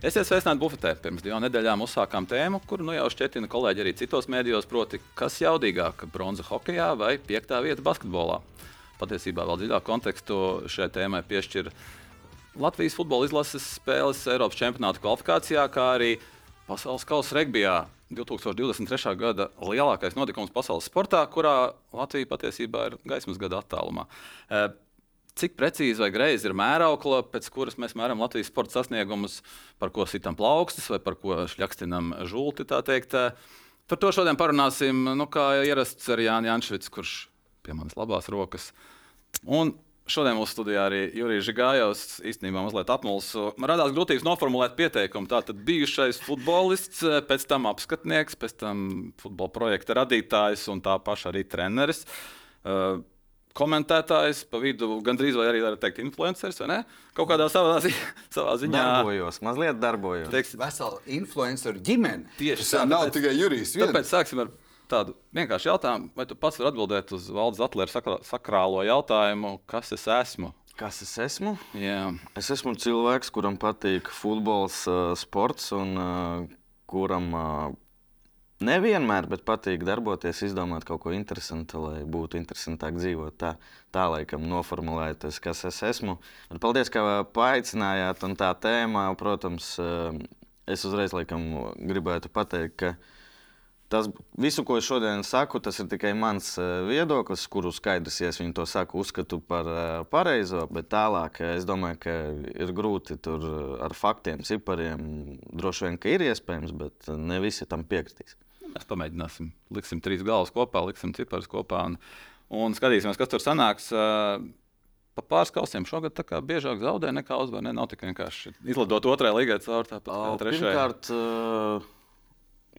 Esiet sveicināti bufetē. Pirms divām nedēļām uzsākām tēmu, kuru nu jau šķietina kolēģi arī citos mēdījos, proti, kas jaudīgāk - bronza hokeja vai piektā vieta basketbolā. Patiesībā vēl dziļāku kontekstu šai tēmai piešķir Latvijas futbola izlases spēles Eiropas čempionāta kvalifikācijā, kā arī Pasaules kausa regbijā 2023. gada lielākais notikums pasaules sportā, kurā Latvija patiesībā ir gaismas gada attālumā. Cik precīzi vai greizi ir mēraukla, pēc kuras mēs mēram Latvijas sporta sasniegumus, par ko sitam plaukstus vai par ko šļakstinam žulti. Par to šodien parunāsim, nu, kā ierasts ar Jānis Jančevits, kurš pie manas labās rokas. Un Šodien mūsu studijā arī Jurijs Žigājovs īstenībā mazliet apmulsu. Man radās grūtības noformulēt pieteikumu. Tātad bijušais futbolists, pēc tam apskatnieks, pēc tam futbola projekta radītājs un tā paša arī treneris. Uh, komentētājs, pa vidu gandrīz vai arī teikt, influenceris, vai ne? Kaut kādā savā, zi savā ziņā. Darbojos, mazliet darbojos. Teiks, Vesela influenceru ģimene. Tieši tā. Nav tikai Jurijs. Tāpēc sāksim ar tādu vienkāršu jautājumu, vai tu pats vari atbildēt uz Valdis Atlera sakrālo jautājumu, kas es esmu? Kas es esmu? Jā. Es esmu cilvēks, kuram patīk futbols, sports un kuram nevienmēr, bet patīk darboties, izdomāt kaut ko interesantu, lai būtu interesantāk dzīvot. Tā, tā laikam, noformulēt, kas es esmu. Un paldies, ka paaicinājāt. Un tā tēma, protams, es uzreiz laikam gribētu pateikt, ka Tas visu, ko es šodien saku, tas ir tikai mans uh, viedoklis, kuru skaidrs, ja es viņu to saku, uzskatu par uh, pareizo. Bet tālāk es domāju, ka ir grūti tur ar faktiem, cipariem. Droši vien, ka ir iespējams, bet ne visi tam piekritīs. Mēs pamēģināsim. Liksim trīs galvas kopā, liksim ciparus kopā un, un skatīsimies, kas tur sanāks. Pa pāris kausiem šogad biežāk zaudē nekā uzvar. Ne? Nav tik vienkārši izlidot otrajā līgā caur tāpat kā trešajā. Pirmkārt,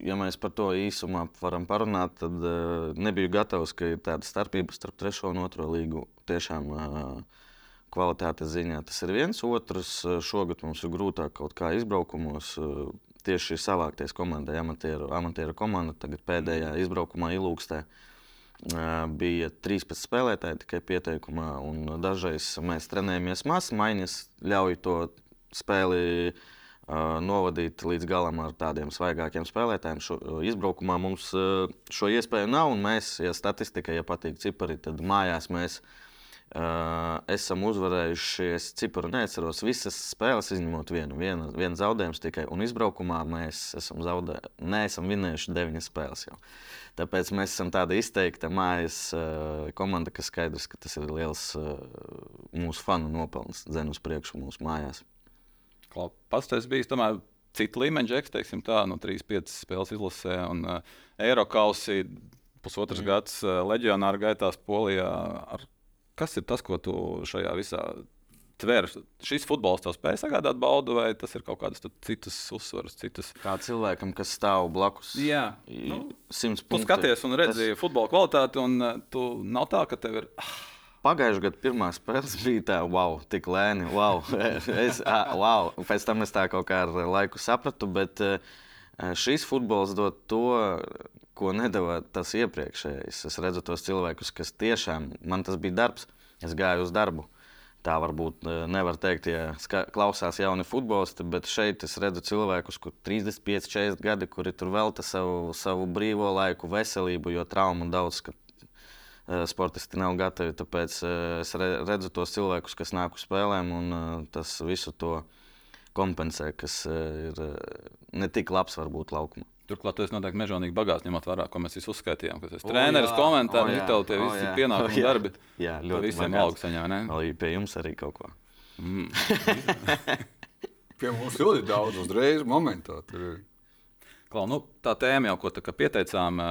ja mēs par to īsumā varam parunāt, tad nebiju gatavs, ka ir tāda starpība starp trešo un otro līgu. Tiešām kvalitātes ziņā tas ir viens. Otrs, šogad mums ir grūtāk kaut kā izbraukumos. Tieši savākties komandai, amatieru, amatieru komanda, tagad pēdējā izbraukumā ilūkstē. Bija 13 spēlētāji tikai pieteikumā, un dažreiz mēs trenējamies maz, maiņas ļauj to spēli novadīt līdz galam ar tādiem svaigākiem spēlētājiem. Šo, izbraukumā mums šo iespēju nav, un mēs, ja statistika, ja patīk cipari, tad mājās mēs uh, esam uzvarējuši. Es ciparu neatceros visas spēles, izņemot vienu, vienu, vienu zaudējumu tikai, un izbraukumā mēs esam, zaudē, neesam vinējuši deviņas spēles. Jau. Tāpēc mēs esam tāda izteikta mājas komanda, kas skaidrs, ka tas ir liels mūsu fanu nopelns, dzen uz priekšu mūsu mājās. Pats tas bija tomēr cita līmeņa džeks, teiksim, tā, no 3-5 spēles izlasē un uh, Eirokausī pusotrs mm. gads uh, leģionāra gaitās Polijā. Ar, kas ir tas, ko tu šajā visā tver? Šis futbols tev spēj sagādāt baudu, vai tas ir kaut kādas citas uzsvaras, citas? Kā cilvēkam, kas stāv blakus. Jā, nu, tu skaties un redzi tas... futbola kvalitāti, un uh, tu nav tā, ka tev ir. Ah, Pagājušajā gadā pirmā spēle bija tā, wow, tik lēni. Wow. Es, wow. Pēc tam es tā kaut kā ar laiku sapratu, bet šis futbols dod to, ko nedēļa tas iepriekšējais. Es redzu tos cilvēkus, kas tiešām man tas bija darbs. Es gāju uz darbu. Tā varbūt nevar teikt, ja klausās jauni futbolisti, bet šeit es redzu cilvēkus, kuriem ir 35, 40 gadi, kuri tur velta savu, savu brīvo laiku, veselību, jo traumu daudz, ka Eh, sportisti nav gatavi. Tāpēc eh, es redzu tos cilvēkus, kas nāk uz spēlēm, un tas visu to kompensē, kas ir ne tik labs varbūt laukumā. Turklāt tas noteikti mežonīgi bagāts, ņemot vērā, ko mēs visi uzskaitījām. Kas ir treneris, komentāri, oh, tev tie oh, visi pienākumi un darbi. Jā, ļoti visiem ne? Arī pie jums arī kaut ko. Mm. pie mums ļoti daudz uzreiz momentā. Klau, nu, tā tēma jau, ko pieteicām,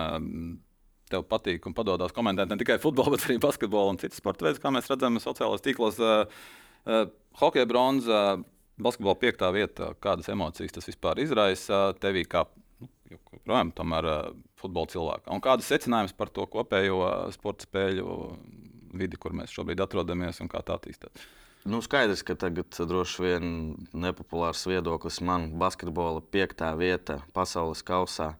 tev patīk un padodas komentēt ne tikai futbolu, bet arī basketbolu un citas sporta veidus, kā mēs redzam sociālajos tīklos. Uh, uh, Hokeja bronza, basketbola piektā vieta, kādas emocijas tas vispār izraisa tevī kā nu, joprojām tomēr uh, futbola cilvēkam. Un kādas secinājumus par to kopējo sporta spēļu vidi, kur mēs šobrīd atrodamies un kā tā attīstās? Nu, skaidrs, ka tagad droši vien nepopulārs viedoklis man basketbola piektā vieta pasaules kausā.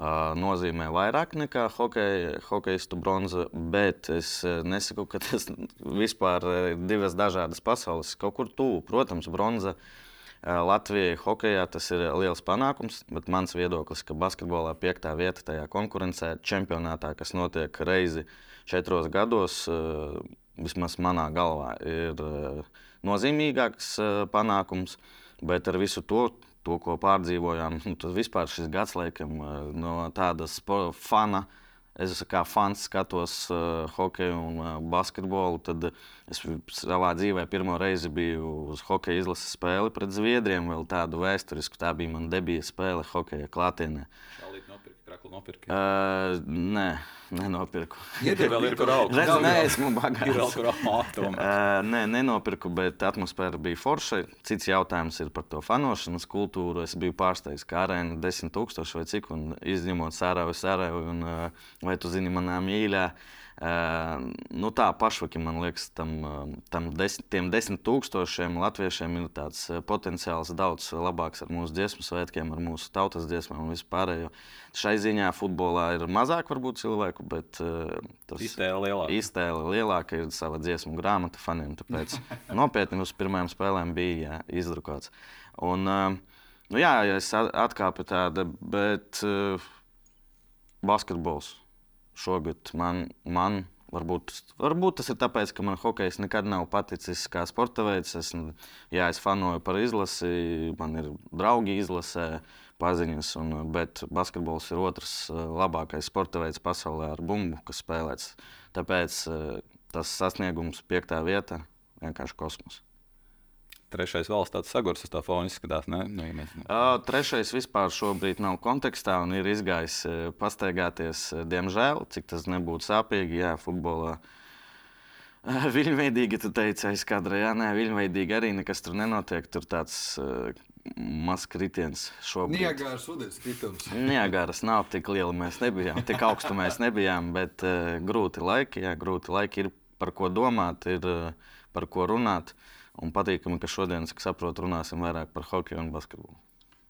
Uh, nozīmē vairāk nekā hokeja, hokeistu bronza, bet es nesaku, ka tas vispār ir divas dažādas pasaules. Kaut kur tuvu, protams, bronza Uh, Latvijai hokeja tas ir liels panākums, bet mans viedoklis, ka basketbolā piektā vieta tajā konkurencē, čempionātā, kas notiek reizi četros gados, uh, vismaz manā galvā, ir nozīmīgāks panākums. Bet ar visu to, to ko pārdzīvojām, nu, tas vispār šis gads, laikam, no tādas fana Es kā fans skatos uh, hokeju un uh, basketbolu. Tad es savā dzīvē pirmo reizi biju uz hokeja izlases spēli pret Zviedriem. Vēl tādu vēsturisku, tā bija mana debija spēle hokeja klātienē. Šalīt nopirkt, kraklu nopirkt. Uh, nē, nenopirku. Ja tev vēl ir kur augt. Redz, nē, esmu bagāts. Ir kur augt. Uh, nē, nenopirku, bet atmosfēra bija forša. Cits jautājums ir par to fanošanas kultūru. Es biju pārsteigts, ka arēna ir 10 tūkstoši vai cik, un izņemot sērēju, sērēju, un uh, vai tu zini manā mīļā. Uh, nu tā pašvaki, man liekas, tam, tam desmit, tiem desmit tūkstošiem latviešiem ir tāds potenciāls daudz labāks ar mūsu dziesmu svētkiem, ar mūsu tautas dziesmām un vispārējo. Šai ziņā futbolā ir mazāk varbūt cilvēku, bet tas iztēle lielāka. Iztēle lielāka ir sava dziesmu grāmata faniem, tāpēc nopietni uz pirmajām spēlēm bija jā, izdrukāts. Un, nu jā, es atkāpu tāda, bet basketbols šogad man, man varbūt, varbūt tas ir tāpēc, ka man hokejs nekad nav paticis kā sporta veids. Es, jā, es fanoju par izlasi, man ir draugi izlasē, paziņas, un, bet basketbols ir otrs eh, labākais sporta veids pasaulē ar bumbu, kas spēlēts. Tāpēc eh, tas sasniegums, piektā vieta, vienkārši kosmos. Trešais valsts tāds sagurs uz tā fona izskatās. Ne? Nu, ja mēs... uh, trešais vispār šobrīd nav kontekstā un ir izgājis uh, pastaigāties. Uh, diemžēl, cik tas nebūtu sāpīgi, jā, futbolā. Uh, Viļņveidīgi, tu teici, aizkadrā, jā, nē, viļņveidīgi arī nekas tur nenotiek. Tur tāds uh, mazs kritiens šobrīd. Niagāras ūdens kritums. Niagāras nav tik liela, mēs nebijām, tik augstu mēs nebijām, bet uh, grūti laiki, jā, grūti laiki ir par ko domāt, ir uh, par ko runāt. Uh, Un patīkami, ka šodien, cik saprotu, runāsim vairāk par hokeju un basketbolu.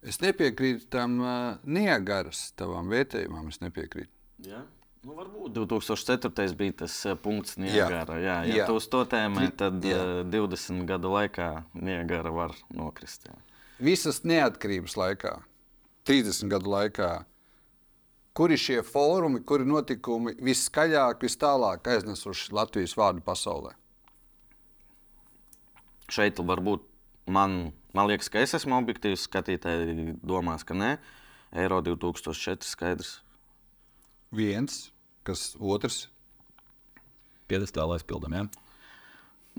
Es nepiekrītu tam uh, Niagaras tavam vērtējumam. Es nepiekrītu. Ja? Nu, varbūt 2004. bija tas punkts Niagara. Jā, jā, ja jā. tu uz to tēmē, tad jā. uh, 20 gadu laikā Niagara var nokrist. Jā. Visas neatkarības laikā, 30 gadu laikā, kuri šie fórumi, kuri notikumi viskaļāk, vis tālāk aiznesuši Latvijas vārdu pasaulē? Šeit varbūt man, man liekas, ka es esmu objektīvs skatītājs. Domās, ka nē, Eiro 2004 skaidrs. Viens, kas otrs. Piedestālā aizpildām. Ja?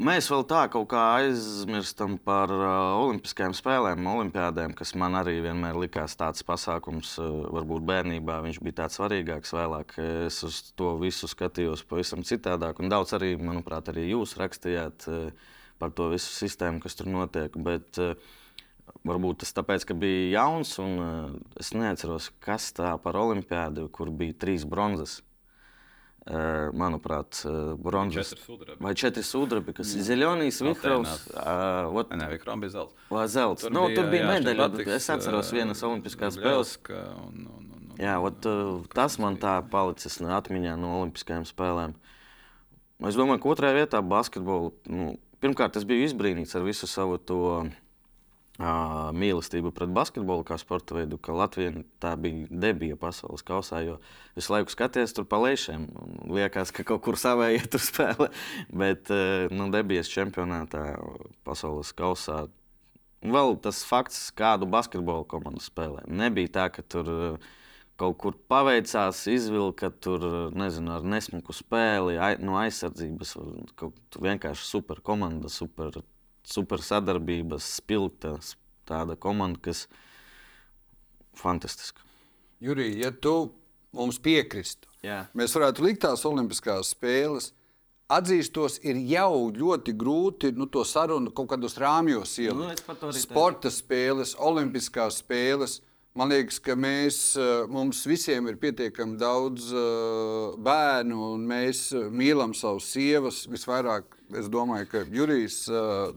Mēs vēl tā kaut kā aizmirstam par uh, Olimpiskajām spēlēm, Olimpijādēm, kas man arī vienmēr likās tāds pasākums. Uh, varbūt bērnībā viņš bija tāds svarīgāks, vēlāk es uz to visu skatījos pavisam citādāk. Un daudz arī, manuprāt, arī jūs rakstījāt. Uh, par to visu sistēmu, kas tur notiek. Bet, uh, Varbūt tas tāpēc, ka bija jauns, un uh, es neatceros, kas tā par olimpiādu, kur bija trīs bronzas. Uh, manuprāt, uh, bronzas vai četri sudrabi, kas ir Zeļonijas, Vikrovs. Uh, Nē, Vikrovs bija zelts. Vai zelts. Tur, nu, bija, tur bija medaļa. Es atceros vienas olimpiskās spēles. Un, un, un, jā, ot, uh, tas man tā palicis atmiņā no olimpiskajām spēlēm. Es domāju, ka otrajā vietā basketbolu. Nu, pirmkārt, es biju izbrīnīts ar visu savu to mīlestību pret basketbolu kā sporta veidu, ka Latvija tā bija debija pasaules kausā. Jo visu laiku skaties tur pa lejšiem. Liekas, ka kaut kur savēja tur spēlē. Bet nu, debijas čempionātā, pasaules kausā. Vēl tas fakts, kādu basketbolu komandu spēlē. Nebija tā, ka tur uh, kaut kur paveicās, izvilka tur, nezinu, ar nesmuku spēli, ai, no aizsardzības. Kaut vienkārši super komanda, super, super sadarbības, spilgta tāda komanda, kas fantastiska. Jurija, ja tu mums piekristu, Jā. mēs varētu likt tās Olimpiskās spēles. Atzīstos, ir jau ļoti grūti nu, to sarunu kaut kādos rāmjos ielikt. Nu, Sporta spēles, Olimpiskās spēles. Man liekas, ka mēs, eh, mums visiem ir pietiekami daudz uh, bērnu, un mēs eh, mīlam savus sievas. Visvairāk, es domāju, ka Jurijs.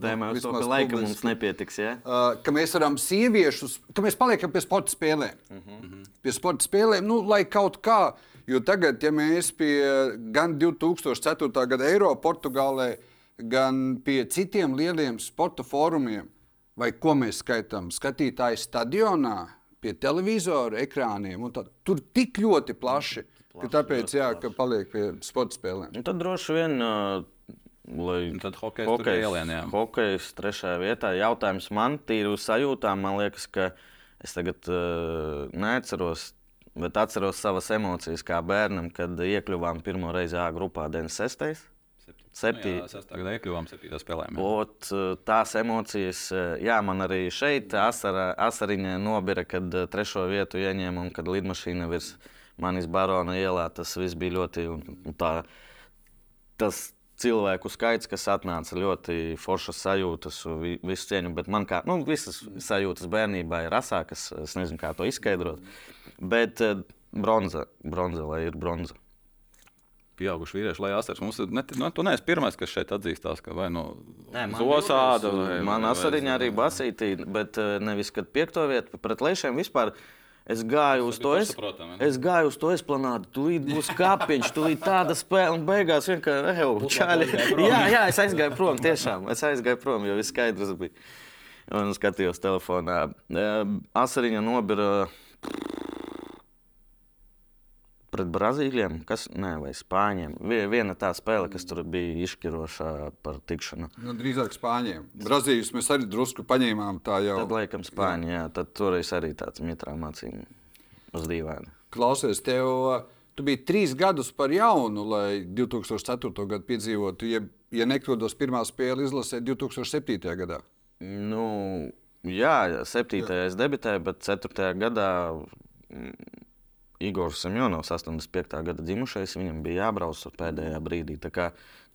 Tēmā uz to, ka laika mums nepietiks. Ja? Ka mēs varam sieviešus, ka mēs paliekam pie sporta spēlēm. Uh -huh. Pie sporta spēlēm, nu, lai kaut kā. Jo tagad, ja mēs pie gan 2004. gada Eiro Portugālē, gan pie citiem lieliem sporta fórumiem, vai ko mēs skaitām skatītāju stadionā pie televizora ekrāniem. Tur tik ļoti plaši, plaši ka tāpēc jā, ka paliek pie sporta spēlēm. Un tad droši vien. Uh... Lai un tad hokejs hokejs, ielienā. Hokejs trešajā vietā. Jautājums man tīri uz sajūtām. Man liekas, ka es tagad uh, neatceros, bet atceros savas emocijas kā bērnam, kad iekļuvām pirmo reizi A grupā 96. Septiņi. Jā, sastāvdaļā iekļuvām septītā spēlē. Ot, tās emocijas, jā, man arī šeit asara, asariņa nobira, kad trešo vietu ieņēma un kad lidmašīna virs manis barona ielā. Tas viss bija ļoti. Tā, tas cilvēku skaits, kas atnāca ļoti foršas sajūtas, visu cieņu, bet man kā, nu, visas sajūtas bērnībā ir asākas, es nezinu, kā to izskaidrot. Bet bronza, bronza lai ir bronza pieauguši vīrieši, lai asars. Mums ne, nu, tu neesi pirmais, kas šeit atzīstās, ka vai nu zosāda. Vai, man asariņā arī basītī, bet eh, nevis, kad piekto vietu pret lēšiem vispār. Es gāju uz to, es, es gāju uz to esplanādu. Tūlīt būs kāpiņš, tūlīt tāda spēle, un beigās vienkārši čāli. Jā, jā, es aizgāju prom, tiešām. Es aizgāju prom, jo viss skaidrs bija. Un skatījos telefonā. Asariņa nobira pret Brazīļiem, kas ne, vai Spāņiem. Viena tā spēle, kas tur bija izšķiroša par tikšanu. Nu, drīzāk Spāņiem. Brazīļus mēs arī drusku paņēmām. Jau... Tad, laikam, Spāņi, jā. jā tad toreiz arī tāds mitrā mācīja uz dīvaini. Klausies, tev, tu biji trīs gadus par jaunu, lai 2004. gadu piedzīvotu. Ja, ja nekļūdos, pirmā spēle izlasē 2007. gadā. Nu, jā, 7. Jā. es debitēju, bet 4. gadā Igors Semjonovs, 85. gada dzimušais, viņam bija jābrauc pēdējā brīdī. Tā kā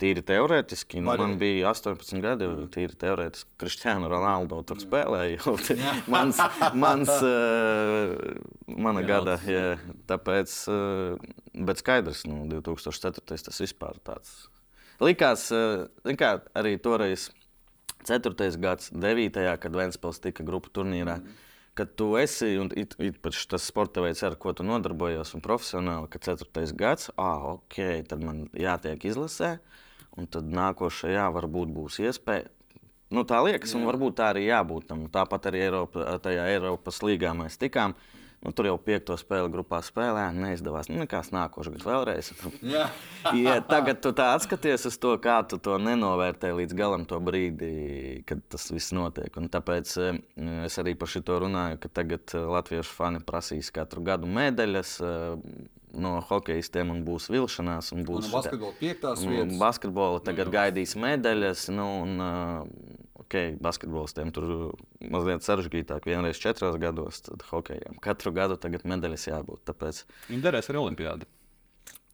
tīri teorētiski, nu, man bija 18 gadi, tīri teorētiski Kristiāna Ronaldo tur spēlēja. mans, mans, uh, mana gada, jā, tāpēc, uh, bet skaidrs, nu, 2004. tas vispār tāds. Likās, uh, kā arī toreiz 4. gads, 9. kad Ventspils tika grupu turnīrā. Mm ka tu esi, un īpaši tas sporta veids, ar ko tu nodarbojies, un profesionāli, ka 4. gads, ah, ok, tad man jātiek izlasē, un tad nākošajā varbūt būs iespēja. Nu, tā liekas, Jā. un varbūt tā arī jābūt. Tam. Tāpat arī Eiropa, tajā Eiropas līgā mēs tikām. Nu, tur jau piekto spēli grupā spēlējām, neizdevās. Nu, nekas nākošais gads vēlreiz. ja, tagad tu tā atskaties uz to, kā tu to nenovērtē līdz galam, to brīdi, kad tas viss notiek. Un tāpēc eh, es arī par šo runāju, ka tagad eh, latviešu fani prasīs katru gadu medaļas. Eh, no hokeistiem un būs vilšanās. Un būs un basketbola piektās vietas. Basketbola tagad nu, gaidīs medaļas. Nu, un, ok, basketbolistiem tur mazliet sarežģītāk, vienreiz četros gados, tad hokejam. Katru gadu tagad medaļas jābūt. Tāpēc... Viņam derēs arī olimpiāda.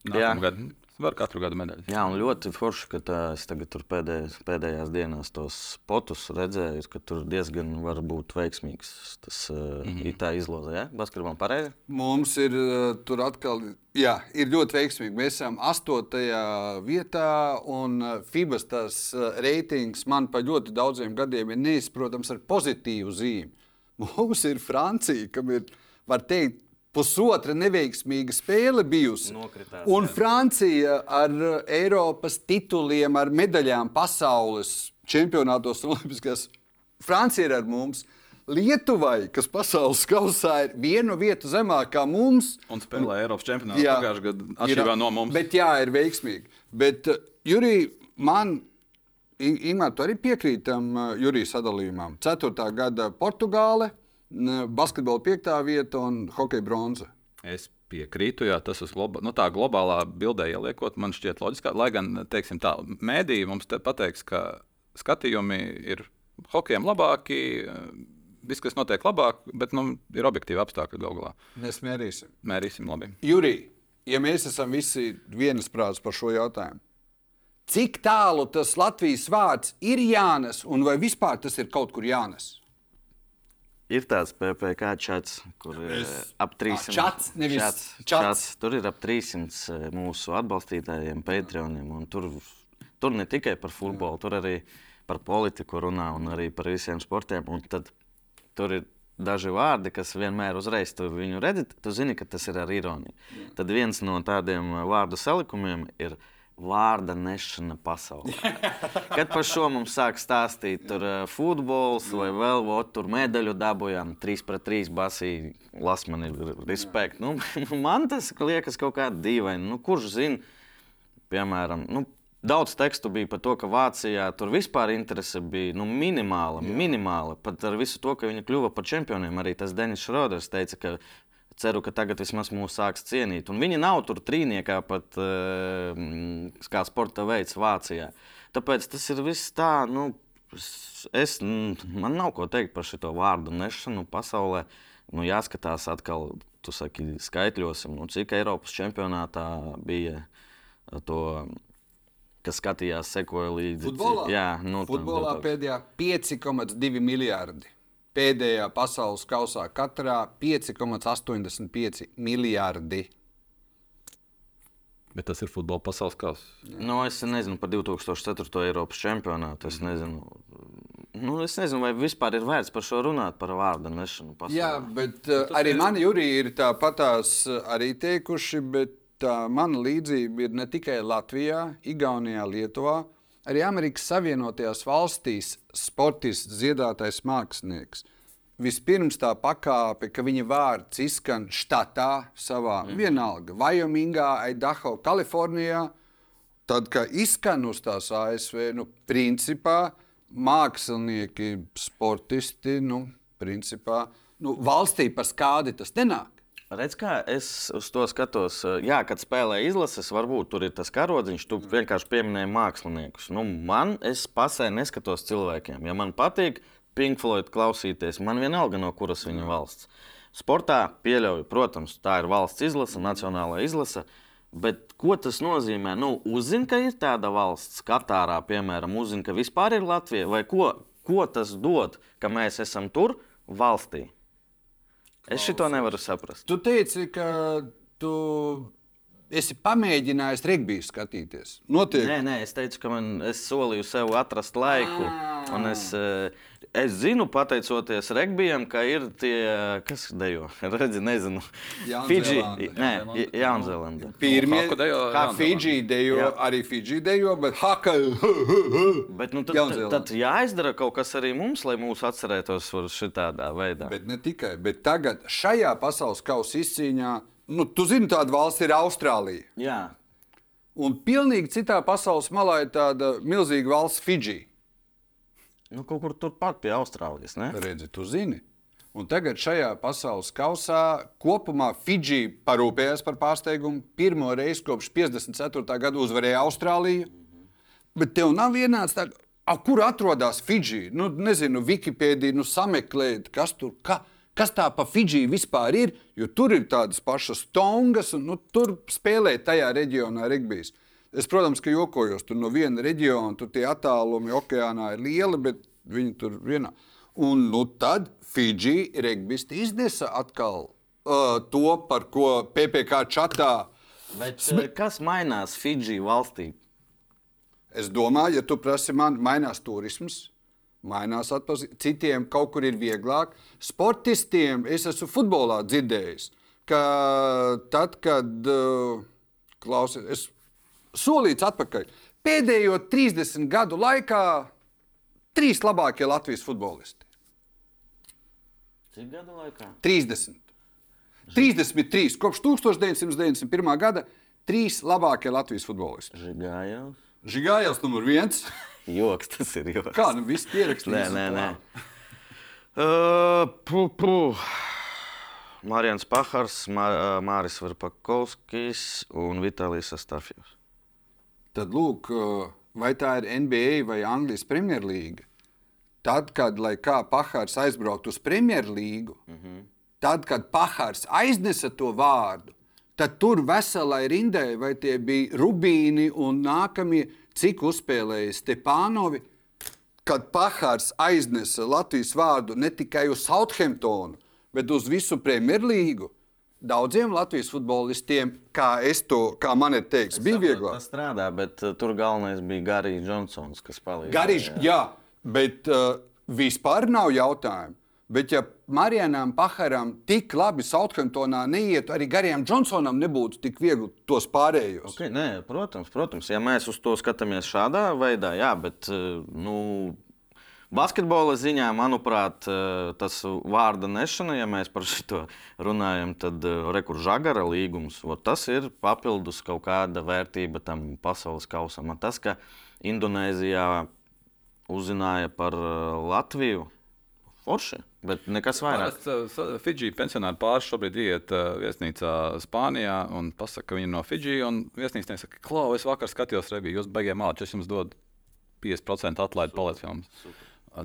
Nākamgad. Var katru gadu medaļu. Jā, un ļoti forši, ka tā, es tagad tur pēdējās, pēdējās dienās tos potus redzēju, ka tur diezgan var būt veiksmīgs tas mm -hmm. tā izloze. Ja? Basketbolam pareizi? Mums ir tur atkal, jā, ir ļoti veiksmīgi. Mēs esam astotajā vietā, un FIBAS tas reitings man pa ļoti daudziem gadiem ir neizprotams ar pozitīvu zīmi. Mums ir Francija, kam ir, var teikt, pusotra neveiksmīga spēle bijusi. Nokritās, un Francija ar Eiropas tituliem, ar medaļām pasaules čempionātos un olimpiskajās. Francija ir ar mums. Lietuvai, kas pasaules kausā ir vienu vietu zemāk kā mums. Un spēlē Eiropas čempionātā pagājušajā gadā, atšķirībā no mums. Bet jā, ir veiksmīgi. Bet, uh, Jurij, man, Ingūna, tu arī piekrīti tam uh, Jurijas sadalījumam. Ceturtā gada Portugāle, basketbola piektā vieta un hokeja bronza. Es piekrītu, jā, tas uz globa, nu, tā globālā bildē ieliekot, man šķiet loģiski. Lai gan, teiksim, tā mēdīja mums te pateiks, ka skatījumi ir hokejam labāki. Viss, kas notiek labāk, bet nu, ir objektīvi apstākļi galu galā. Mēs mērīsim. Mērīsim labi. Jurij, ja mēs esam visi vienasprāts par šo jautājumu, cik tālu tas Latvijas vārds ir jānes un vai vispār tas ir kaut kur jānes? Ir tāds PPC čats, kur ir es... ap 300. Čats, nevis čats, čats. čats. Tur ir ap 300 eh, mūsu atbalstītājiem, Patreoniem. Tur, tur ne tikai par futbolu, tur arī par politiku runā un arī par visiem sportiem. Un tad tur ir daži vārdi, kas vienmēr uzreiz tu viņu redzi, tu zini, ka tas ir ar ironiju. Tad viens no tādiem vārdu salikumiem ir vārda nešana pasaulē. Kad par šo mums sāk stāstīt, tur uh, futbols vai vēl ot, tur medaļu dabūjām, 3 pret 3 basī, las man ir respekt. Nu, man tas liekas kaut kā dīvaini. Nu, kurš zina, piemēram, nu, Daudz tekstu bija par to, ka Vācijā tur vispār interese bija nu, minimāla, Jā. minimāla. Pat ar visu to, ka viņi kļuva par čempioniem, arī tas Denis Šroders teica, ka ceru, ka tagad vismaz mūs sāks cienīt. Un viņi nav tur trīniekā pat uh, kā sporta veids Vācijā. Tāpēc tas ir viss tā, nu, es, man nav ko teikt par šo vārdu nešanu pasaulē. Nu, jāskatās atkal, tu saki, skaitļos, nu, cik Eiropas čempionātā bija to kas skatījās, sekoja līdzi. Futbolā, jā, nu, Futbolā tam, pēdējā 5,2 miljardi. Pēdējā pasaules kausā katrā 5,85 miljardi. Bet tas ir futbola pasaules kausa. Nu, es nezinu par 2004. Eiropas čempionātu. Es nezinu, nu, es nezinu, vai vispār ir vērts par šo runāt, par vārdu nešanu. Pasaulē. Jā, bet uh, arī mani jūrī ir tāpatās uh, arī teikuši, bet tā mana līdzība ir ne tikai Latvijā, Igaunijā, Lietuvā, arī Amerikas Savienotajās valstīs sportists, dziedātais mākslinieks. Vispirms tā pakāpe, ka viņa vārds izskan štatā, savā mm. vienalga, Vajomingā, Idaho, Kalifornijā. Tad, kad izskan uz tās ASV, nu, principā mākslinieki, sportisti, nu, principā, nu, valstī par skādi tas nenāk. Redz, kā es uz to skatos. Jā, kad spēlē izlases, varbūt tur ir tas karodziņš, tu vienkārši pieminēji māksliniekus. Nu, man, es pasē neskatos cilvēkiem. Ja man patīk Pink Floyd klausīties, man vienalga no kuras viņa valsts. Sportā pieļauju, protams, tā ir valsts izlase, nacionālā izlase. Bet ko tas nozīmē? Nu, uzzina, ka ir tāda valsts, Katārā, piemēram, uzzina, ka vispār ir Latvija, vai ko, ko tas dod, ka mēs esam tur valstī? Es šo nevaru saprast. Tu teici, ka tu esi pamēģinājis regbiju skatīties. Notiek. Nē, nē, es teicu, ka man, es solīju sev atrast laiku. Un es, eh, es zinu, pateicoties regbijam, ka ir tie, kas dejo. Redzi, nezinu. Fidži, nē, Jaunzēlanda. Pirmie, kā Fidži dejo, Jā. arī Fidži dejo, bet haka. bet nu, tad, tad jāizdara kaut kas arī mums, lai mūs atcerētos šitādā veidā. Bet ne tikai, bet tagad šajā pasaules kausa izcīņā nu, tu zini, tāda valsts ir Austrālija. Jā. Un pilnīgi citā pasaules malā ir tāda milzīga valsts Fidži. Nu, kaut kur turpat pie Austrālijas. Redzi, tu zini. Un tagad šajā pasaules kausā kopumā Fidži parūpējās par pārsteigumu. Pirmo reizi kopš 54. gada uzvarēja Austrāliju. Bet tev nav vienāds tāds, kur atrodas Fidži. Nu, nezinu, Wikipēdija, nu, sameklēt, kas tur ir kas tā pa Fidži vispār ir, jo tur ir tādas pašas tongas, un nu, tur spēlē tajā reģionā regbijs. Es, protams, ka jokojos tur no viena reģiona, tur tie attālumi okeānā ir lieli, bet viņi tur vienā. Un nu, tad Fidži regbisti iznesa atkal uh, to, par ko PPC čatā. Bet, uh, kas mainās Fidži valstī? Es domāju, ja tu prasi man, mainās turisms mainās atpazīt. Citiem kaut kur ir vieglāk. Sportistiem es esmu futbolā dzirdējis, ka tad, kad uh, klausies, es solīts atpakaļ, pēdējo 30 gadu laikā trīs labākie Latvijas futbolisti. Cik gadu laikā? 30. 33. Kopš 1991. gada trīs labākie Latvijas futbolisti. Žigājās. Žigājās numur viens. joks, tas ir joks. Kā nu viss pierakstīts? Nē, nē, nē. Uh, puh, puh. Marijans Pahars, Mā, Māris Verpakovskis un Vitālijas Astafjevs. Tad lūk, vai tā ir NBA vai Anglijas Premjerlīga? Tad, kad kā Pahārs aizbrauktu uz Premjerlīgu, mm -hmm. tad, kad Pahārs aiznesa to vārdu, tad tur veselai rindai, vai tie bija Rubīni un nākamie cik uzspēlēja Stepānovi, kad Pahārs aiznesa Latvijas vārdu ne tikai uz Southamptonu, bet uz visu Premjerlīgu. Daudziem Latvijas futbolistiem, kā, to, kā man ir teikts, es bija vieglāk. Tas strādā, bet uh, tur galvenais bija Garijs Džonsons, kas palīdzēja. Garijs, jā, bet uh, vispār nav jautājumu. Bet, ja Marijānam Paharam tik labi Southamptonā neietu, arī Garijam Džonsonam nebūtu tik viegli tos pārējos. Okay, nē, protams, protams, ja mēs uz to skatāmies šādā veidā, jā, bet eh, nu, basketbola ziņā, manuprāt, eh, tas vārda nešana, ja mēs par šo runājam, tad eh, rekur žagara līgums, tas ir papildus kaut kāda vērtība tam pasaules kausam. Tas, ka Indonēzijā uzzināja par Latviju, forši. Bet nekas vairāk. Fidži pensionāri pāris šobrīd iet viesnīcā Spānijā un pasaka, ka viņi no Fidži. Viesnīcā saka, Klau, es vakar skatījos reviju, jūs beigās mācāt, es jums dodu 50% atlaidi palēt filmas.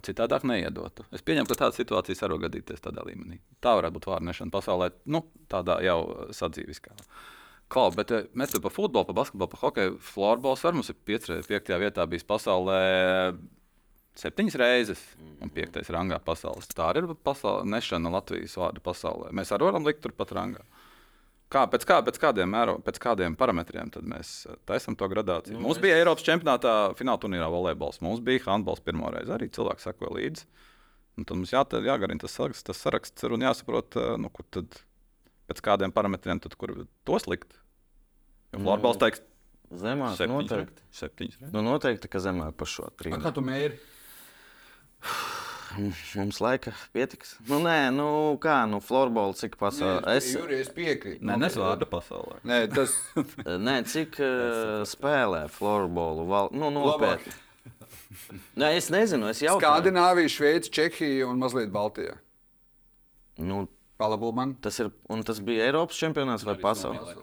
Citādāk neiedotu. Es pieņemu, ka tāda situācija var gadīties tādā līmenī. Tā varētu būt vārnešana pasaulē, nu, tādā jau sadzīviskā. Klau, bet mēs par futbolu, par basketbolu, par hokeju, florbols var mums ir 5. vietā bijis pasaulē septiņas reizes un piektais rangā pasaules. Tā ir pasaule, nešana Latvijas vārdu pasaulē. Mēs arī varam likt turpat rangā. Kā, pēc, kā, pēc, kādiem mēro, pēc kādiem parametriem mēs eh, taisām to gradāciju? Nu, mums bija Eiropas čempionātā fināla turnīrā volejbols, mums bija handbols pirmo reizi. Arī cilvēki sekoja līdzi. Un tad mums jā, jāgarina tas saraksts, tas saraksts un jāsaprot, eh, nu, kur tad pēc kādiem parametriem tad, kur tos likt. Jo florbols nu, teiks, zemāk, septiņas, noteikti. Septiņas, nu, noteikti, ka zemāk par šo trījus. Kā tu mēri? Mums laika pietiks. Nu, nē, nu, kā, nu, florbola, cik pasaulē. Es, es piekrītu. Nē, nesvārdu pasaulē. Nē, tas... nē cik uh, spēlē florbolu? Val... Nu, nopietni. Nē, es nezinu, es jau. Skandināvija, Šveice, Čehija un mazliet Baltijā. Nu, Palabo man. Tas, ir, tas bija Eiropas čempionāts vai pasaulē?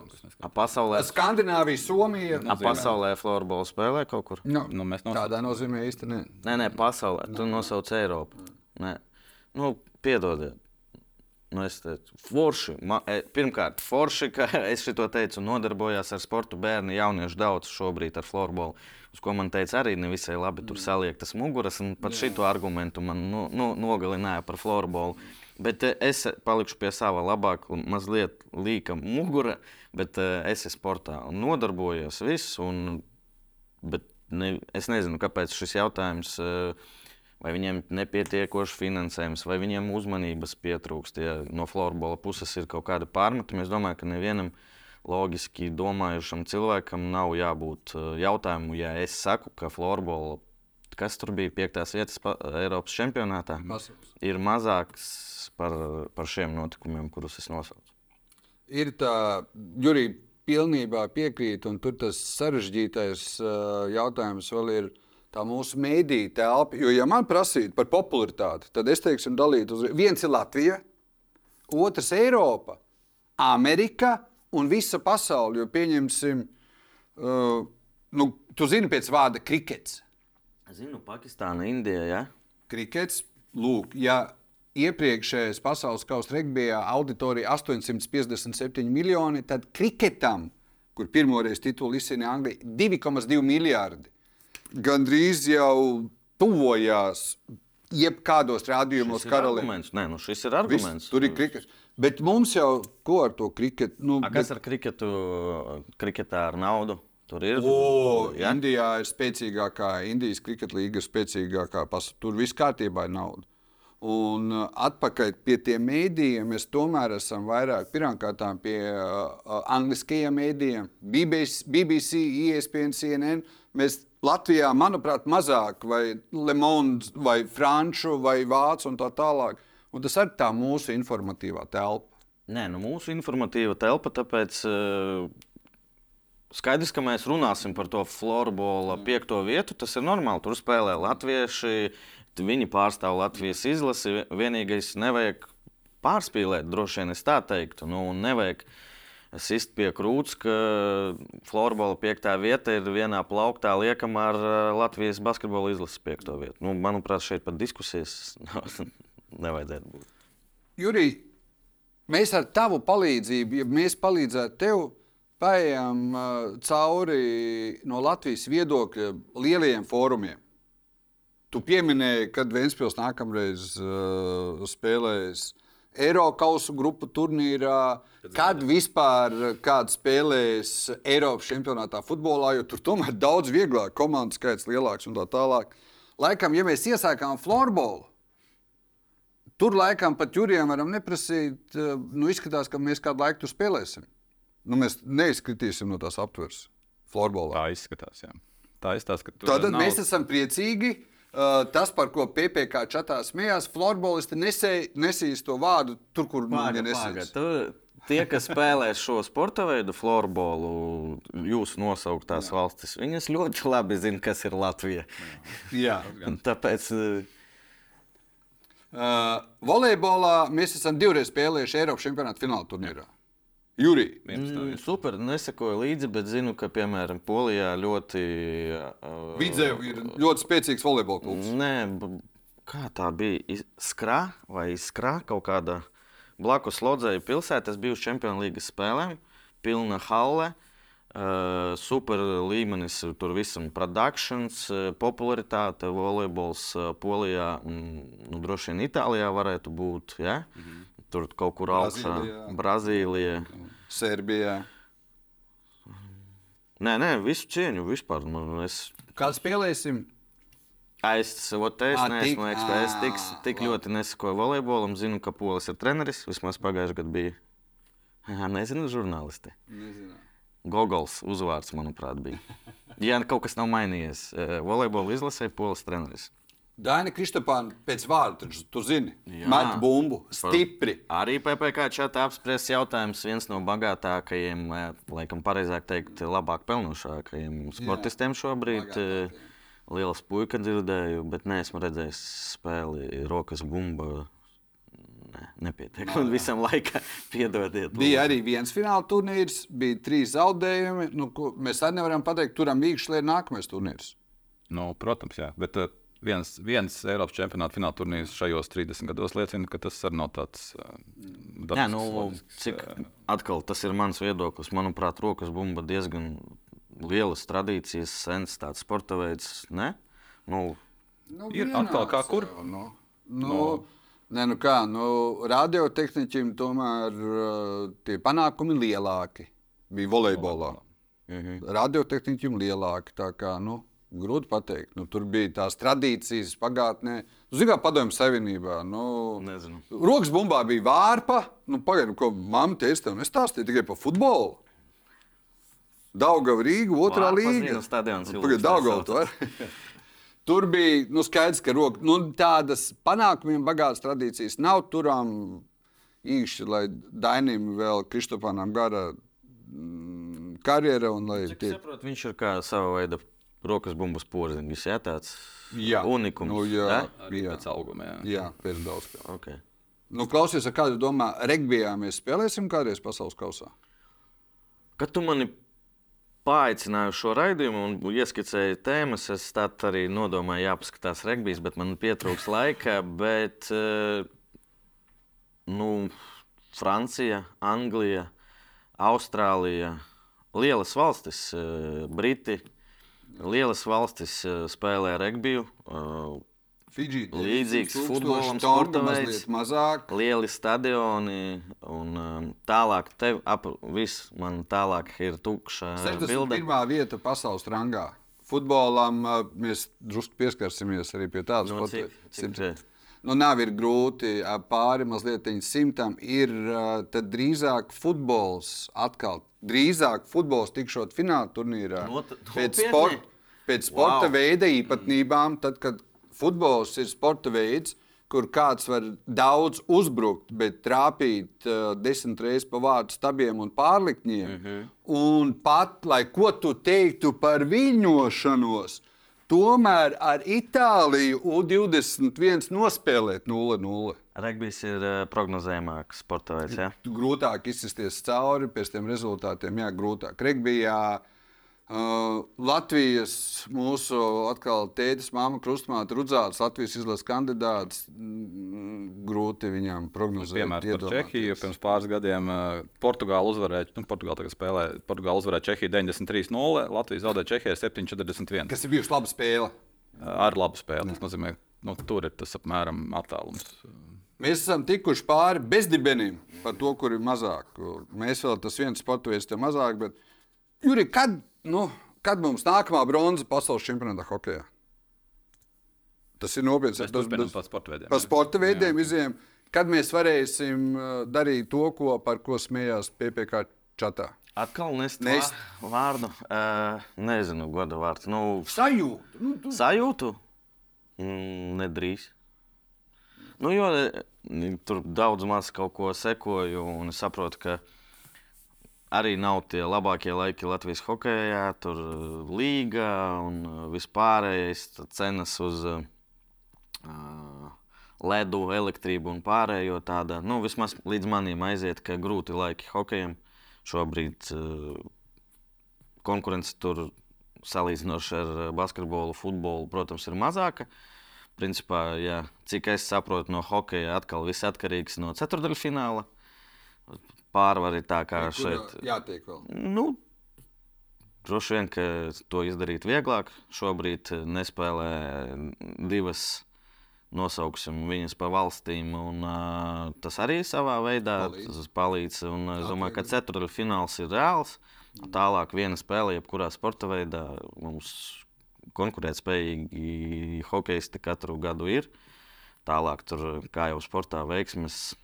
A, pasaulē. Skandināvija, Somija. A, pasaulē floorbola spēlē kaut kur? Nu, nu, nosauc... Tādā nozīmē īsti ne. Nē, nē, pasaulē. Tu nosauc Eiropu. Nē. Nu, piedodiet. Nu, es teicu, forši. Ma, e, pirmkārt, forši, ka es šo teicu, nodarbojos ar sportu bērnu jauniešu daudz šobrīd ar floorbola. Uz ko man teica, arī nevisai labi tur saliektas muguras. Pat šo argumentu man nu, nu, nogalināja par floorbola. Bet eh, es palikšu pie sava labākā, mazliet līka mugura, bet eh, es esmu sportā un nodarbojos visu. Un, bet ne, es nezinu, kāpēc šis jautājums, eh, vai viņiem nepietiekoši finansējums, vai viņiem uzmanības pietrūkst. Ja no florbola puses ir kaut kāda pārmetuma, es domāju, ka nevienam loģiski domājušam cilvēkam nav jābūt jautājumu, ja es saku, ka florbola, kas tur bija piektās vietas Eiropas čempionātā, Pasaules. ir mazāks par, par šiem notikumiem, kurus es nosaucu. Ir tā, Jurija, pilnībā piekrīt, un tur tas sarežģītais jautājums vēl ir tā mūsu mēdīņa telpa. Jo, ja man prasītu par popularitāti, tad es teiktu, dalītu uz viens ir Latvija, otrs Eiropa, Amerika un visa pasaule. Jo pieņemsim, uh, nu, tu zini pēc vārda krikets. Zinu, Pakistāna, Indija. Ja? Krikets, lūk, ja iepriekšējais pasaules kausa regbijā auditorija 857 miljoni, tad kriketam, kur pirmoreiz titulu izcīnīja Anglija, 2,2 miljardi. Gan drīz jau tuvojās jebkādos rādījumos karalīm. Nē, nu šis ir arguments. Viss, tur ir krikets. Bet mums jau ko ar to kriketu? Nu, A, kas bet... ar kriketu, kriketā ar naudu? Tur ir. O, ja? Indijā ir spēcīgākā, Indijas kriketa līga ir spēcīgākā. Tur viss kārtībā ir nauda. Un uh, atpakaļ pie tiem mēdījiem mēs tomēr esam vairāk pirmkārt pie uh, uh, angliskajiem mēdījiem, BBC, BBC, ESPN, CNN. Mēs Latvijā, manuprāt, mazāk vai Le Monde, vai Franču, vai Vācu un tā tālāk. Un tas ir tā mūsu informatīvā telpa. Nē, nu mūsu informatīva telpa, tāpēc uh, skaidrs, ka mēs runāsim par to florbola piekto vietu. Tas ir normāli. Tur spēlē latvieši Viņi pārstāv Latvijas izlasi. Vienīgais, nevajag pārspīlēt, droši vien es tā teiktu. Nu, nevajag sist pie krūts, ka florbola piektā vieta ir vienā plauktā liekama ar uh, Latvijas basketbola izlases piekto vietu. Nu, manuprāt, šeit pat diskusijas nevajadzētu būt. Jurij, mēs ar tavu palīdzību, ja mēs palīdzētu tev, paējām uh, cauri no Latvijas viedokļa lielajiem fórumiem. Tu pieminēji, kad Vēnspils nākamreiz uh, spēlēs Eiropas grupu turnīrā, kad vispār kāds spēlēs Eiropas čempionātā futbolā, jo tur tomēr daudz vieglāk, komandas skaits lielāks un tā tālāk. Laikam, ja mēs iesākām florbolu, tur laikam pat jūrijam varam neprasīt, uh, nu, izskatās, ka mēs kādu laiku tur spēlēsim. Nu, mēs neizkritīsim no tās aptveres florbolā. Tā izskatās, jā. Tā izskatās, ka tur Tātad nav... mēs esam priecīgi. Uh, tas, par ko PPC čatā smējās, florbolisti nesīs to vārdu tur, kur paga. nesīs. Tie, kas spēlē šo sporta veidu, florbolu, jūsu nosauktās valstis, viņas ļoti labi zina, kas ir Latvija. Jā. Tāpēc eh, Uh, volejbolā mēs esam divreiz spēlējuši Eiropas čempionāta fināla turnīrā. Jurija. mm, super, nesakoju līdzi, bet zinu, ka, piemēram, Polijā ļoti. Uh, Vidzēju ir ļoti spēcīgs volejbola klubs. Nē, kā tā bija? Skrā vai skrā kaut kāda blakus Lodzēju pilsētā. Tas bija uz Champions League spēlēm, pilna halle. Uh, super līmenis, tur visam produkcijas, uh, popularitāte, volejbols uh, Polijā, un, nu, droši vien Itālijā varētu būt. Ja? Mm -hmm. Tur kaut kur augšā, Brazīlijā. Serbijā. Nē, nē, visu cieņu vispār. Man, es Kādu spēlēsim? Es to teicu, Ā, tik- neesmu eksperts. Es tik, tik ļoti nesakoju volejbolam. Zinu, ka Polis ir treneris. Vismaz pagājušajā gadā bija. Jā, nezinu, žurnālisti. Nezinu. Gogols uzvārds, manuprāt, bija. Ja kaut kas nav mainījies, volejbola izlasē Polis treneris. Daina Kristopāna pēc vārda, taču tu zini, Jā. met bumbu stipri. Arī PPC čatā apspriests jautājums, viens no bagātākajiem, eh, laikam pareizāk teikt, labāk pelnošākajiem sportistiem šobrīd. bagātākajiem. eh, Lielas puika dzirdēju, bet neesmu redzējis spēli rokas bumba. Ne, nepietiek. Un visam laikam piedodiet. Bija arī viens fināla turnīrs, bija trīs zaudējumi. Nu, mēs arī nevaram pateikt, turam īkšķi ir nākamais turnīrs. Nu, protams, jā. Bet uh, viens, viens Eiropas čempionāta fināla turnīrs šajos 30 gados liecina, ka tas arī nav tāds uh, Nē, nu, cik atkal tas ir mans viedoklis. Manuprāt, rokas bumba diezgan lielas tradīcijas, sens tāds sporta veids. Ne? Nu, Nu, Ir atkal kā kur? jau, Nu, nu, Nē, nu kā, nu, radiotehniķim tomēr uh, tie panākumi lielāki bija volejbolā. Mhm. Radiotehniķim lielāki. Tā kā, nu, grūti pateikt. Nu, tur bija tās tradīcijas pagātnē. Zinām, kā padomju savienībā. Nu, Nezinu. Rokas bumbā bija vārpa. Nu, Pagaidiet, ko mamma teica, tev nestāstīja tikai par futbolu. Daugava Rīga, otrā viens stadions Nu, Daugava, tu vari. Tur bija nu, skaidrs, ka roka, nu, tādas panākumiem bagātas tradīcijas nav. Turām īkšķi, lai Dainim vēl Kristofānam gara mm, karjera un lai Cik tie saprotu, viņš ir kā sava veida rokas bumbas porziņš. Jā, tāds Jā. unikums. Nu, jā. ja? arī jā. pēc auguma. Jā. Jā, pēc daudz. kā. Okay. Nu, klausies, ar kādu domā, regbijā mēs spēlēsim kādreiz pasaules kausā? Kad tu mani paaicināji uz šo raidījumu un ieskicēji tēmas, es tad arī nodomāju, jāpaskatās regbijs, bet man pietrūks laika. Bet, eh, nu, Francija, Anglija, Austrālija, lielas valstis, eh, Briti, lielas valstis eh, spēlē regbiju. eh, Fidži, Līdzīgs 10 futbolam, sporta veids. mazāk. lieli stadioni un um, tālāk, tev, ap, viss man tālāk ir tukša bilde. 61. vieta pasaules rangā. Futbolam mēs drusku pieskarsimies arī pie tādas No, sporta cik, veidas. Nu, nav ir grūti pāri mazliet simtam. Ir tad drīzāk futbols atkal. Drīzāk futbols tikšot fināla turnīrā. Not- pēc, sport, pēc sporta Wow. veida īpatnībām, tad, kad futbols ir sporta veids, kur kāds var daudz uzbrukt, bet trāpīt uh, desmit reizes pa vārdu stabiem un pārlikņiem. Uh Mhm. -huh. Un pat, lai ko tu teiktu par viļņošanos, tomēr ar Itāliju U21 nospēlēt 0-0. Regbijs ir uh, prognozējamāks sporta veids. Ja? Grūtāk izsisties cauri pēc tiem rezultātiem, jā, grūtāk. Regbijā Uh, Latvijas mūsu atkal tētis, māma, krustmāte, Rudzāts, Latvijas izlases kandidāts. Mm, grūti viņam prognozēt. Piemēram, par. Čehiju pirms pāris gadiem uh, Portugāla uzvarēja, nu, Portugāla tagad spēlē, Portugāla uzvarēja Čehiju 93-0, Latvija zaudēja Čehijai 7-41. Kas ir bijusi laba spēle? Uh, Ar labu spēli. Tas nozīmē, nu, tur ir tas apmēram attālums. Mēs esam tikuši pāri bezdibenim par to, kur ir mazāk. Mēs vēl tas viens sports veids, te mazāk. Bet, Juri, kad, nu, kad mums nākamā bronza pasaules čempionātā hokeja? Tas ir nopietns. Tas ir par sporta veidiem. Par sporta veidiem izjām, kad mēs varēsim uh, darīt to, ko, par ko smējās PPC čatā. Atkal nest Nest. vārdu. Uh, nezinu, goda vārds. Nu, sajūtu. Nu, tu... Sajūtu? Mm, nedrīkst. Nu, jo tur daudz maz kaut ko sekoju un saprotu, ka arī nav tie labākie laiki Latvijas hokeja. Tur līga un vispārējais cenas uz uh, ledu, elektrību un pārējo tāda. Nu, vismaz līdz manim aiziet, ka grūti laiki hokejam. Šobrīd uh, konkurence tur salīdzinoši ar basketbolu, futbolu, protams, ir mazāka. Principā, jā, cik es saprotu no hokeja, atkal viss atkarīgs no ceturdaļfināla. Pārvari tā kā ja, šeit. Jātiek vēl. Nu, droši vien, ka to izdarīt vieglāk. Šobrīd nespēlē divas nosauksim viņas pa valstīm. Un, uh, tas arī savā veidā palīdz. palīdz un, es domāju, ka ceturtfināls ir reāls. Tālāk viena spēle, jebkurā sporta veidā mums konkurētspējīgi hokeisti katru gadu ir. Tālāk, tur, kā jau sportā, veiksmes,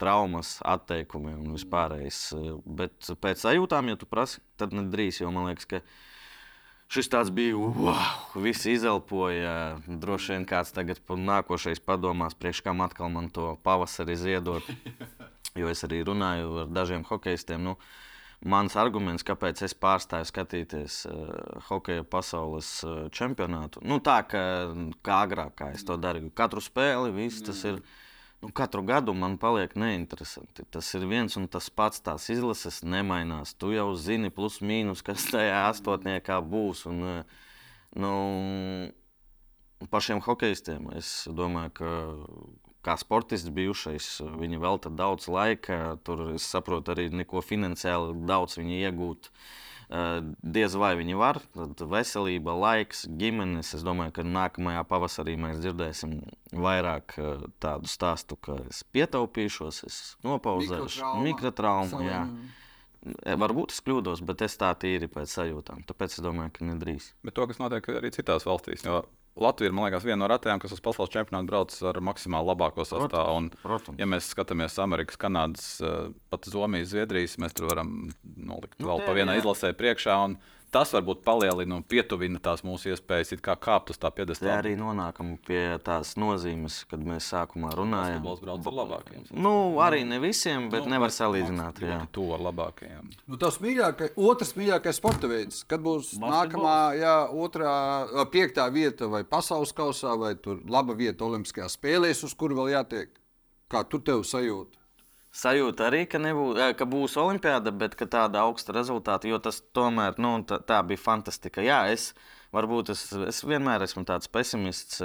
traumas, atteikumi un vispārējais. Bet pēc sajūtām, ja tu prasi, tad nedrīkst, jo man liekas, ka Šis tāds bija, wow, visi izelpoja. Droši vien kāds tagad nākošais padomās, priekš kam atkal man to pavasari ziedot. Jo es arī runāju ar dažiem hokeistiem. Nu, mans arguments, kāpēc es pārstāju skatīties uh, hokeja pasaules uh, čempionātu, nu, tā kā, kā agrāk, kā es to darīju. Katru spēli, viss tas ir. Mm nu, katru gadu man paliek neinteresanti. Tas ir viens un tas pats. Tās izlases nemainās. Tu jau zini, plus mīnus, kas tajā astotniekā būs. Un, eh, nu, pašiem hokeistiem es domāju, ka kā sportists bijušais, viņi velta daudz laika. Tur es saprotu, arī neko finansiāli daudz viņi iegūt. Uh, diez vai viņi var. Tad veselība, laiks, ģimenes. Es domāju, ka nākamajā pavasarī mēs dzirdēsim vairāk eh, tādu stāstu, ka es pietaupīšos, es nopauzēšu, mikrotraumu. Eh, varbūt es kļūdos, bet es tā tīri pēc sajūtām. Tāpēc es domāju, ka nedrīkst. Bet to, kas notiek arī citās valstīs, jo Latvija ir liekas, viena no retajām, kas uz pasaules čempionātu brauc ar maksimāli labāko sastāvu. Un, Protams. Ja mēs skatāmies Amerikas, Kanādas, eh, pat Somijas, Zviedrijas, mēs tur varam nolikt nu, vēl pa vienai izlasē priekšā. Un, tas varbūt palielina un pietuvina tās mūsu iespējas kā kāpt uz tā piedestāla. Tā arī nonākam pie tās nozīmes, kad mēs sākumā runājām. Basketbols brauc ar labākajiem. Nu, arī ne visiem, bet nu, nevar salīdzināt. Jā, to ar labākajiem. Nu, tas mīļākais, otrs mīļākais sporta veids, kad būs Basketbols. nākamā, jā, otrā, piektā vieta vai pasaules kausā, vai tur laba vieta Olimpiskajās spēlēs, uz kuru vēl jātiek. Kā tu tev sajūti? Sajūta arī, ka, nebūs, ka būs olimpiāda, bet tāda augsta rezultāta, jo tas tomēr nu, tā, tā bija fantastika. Jā, es, varbūt es, es vienmēr esmu tāds pesimists.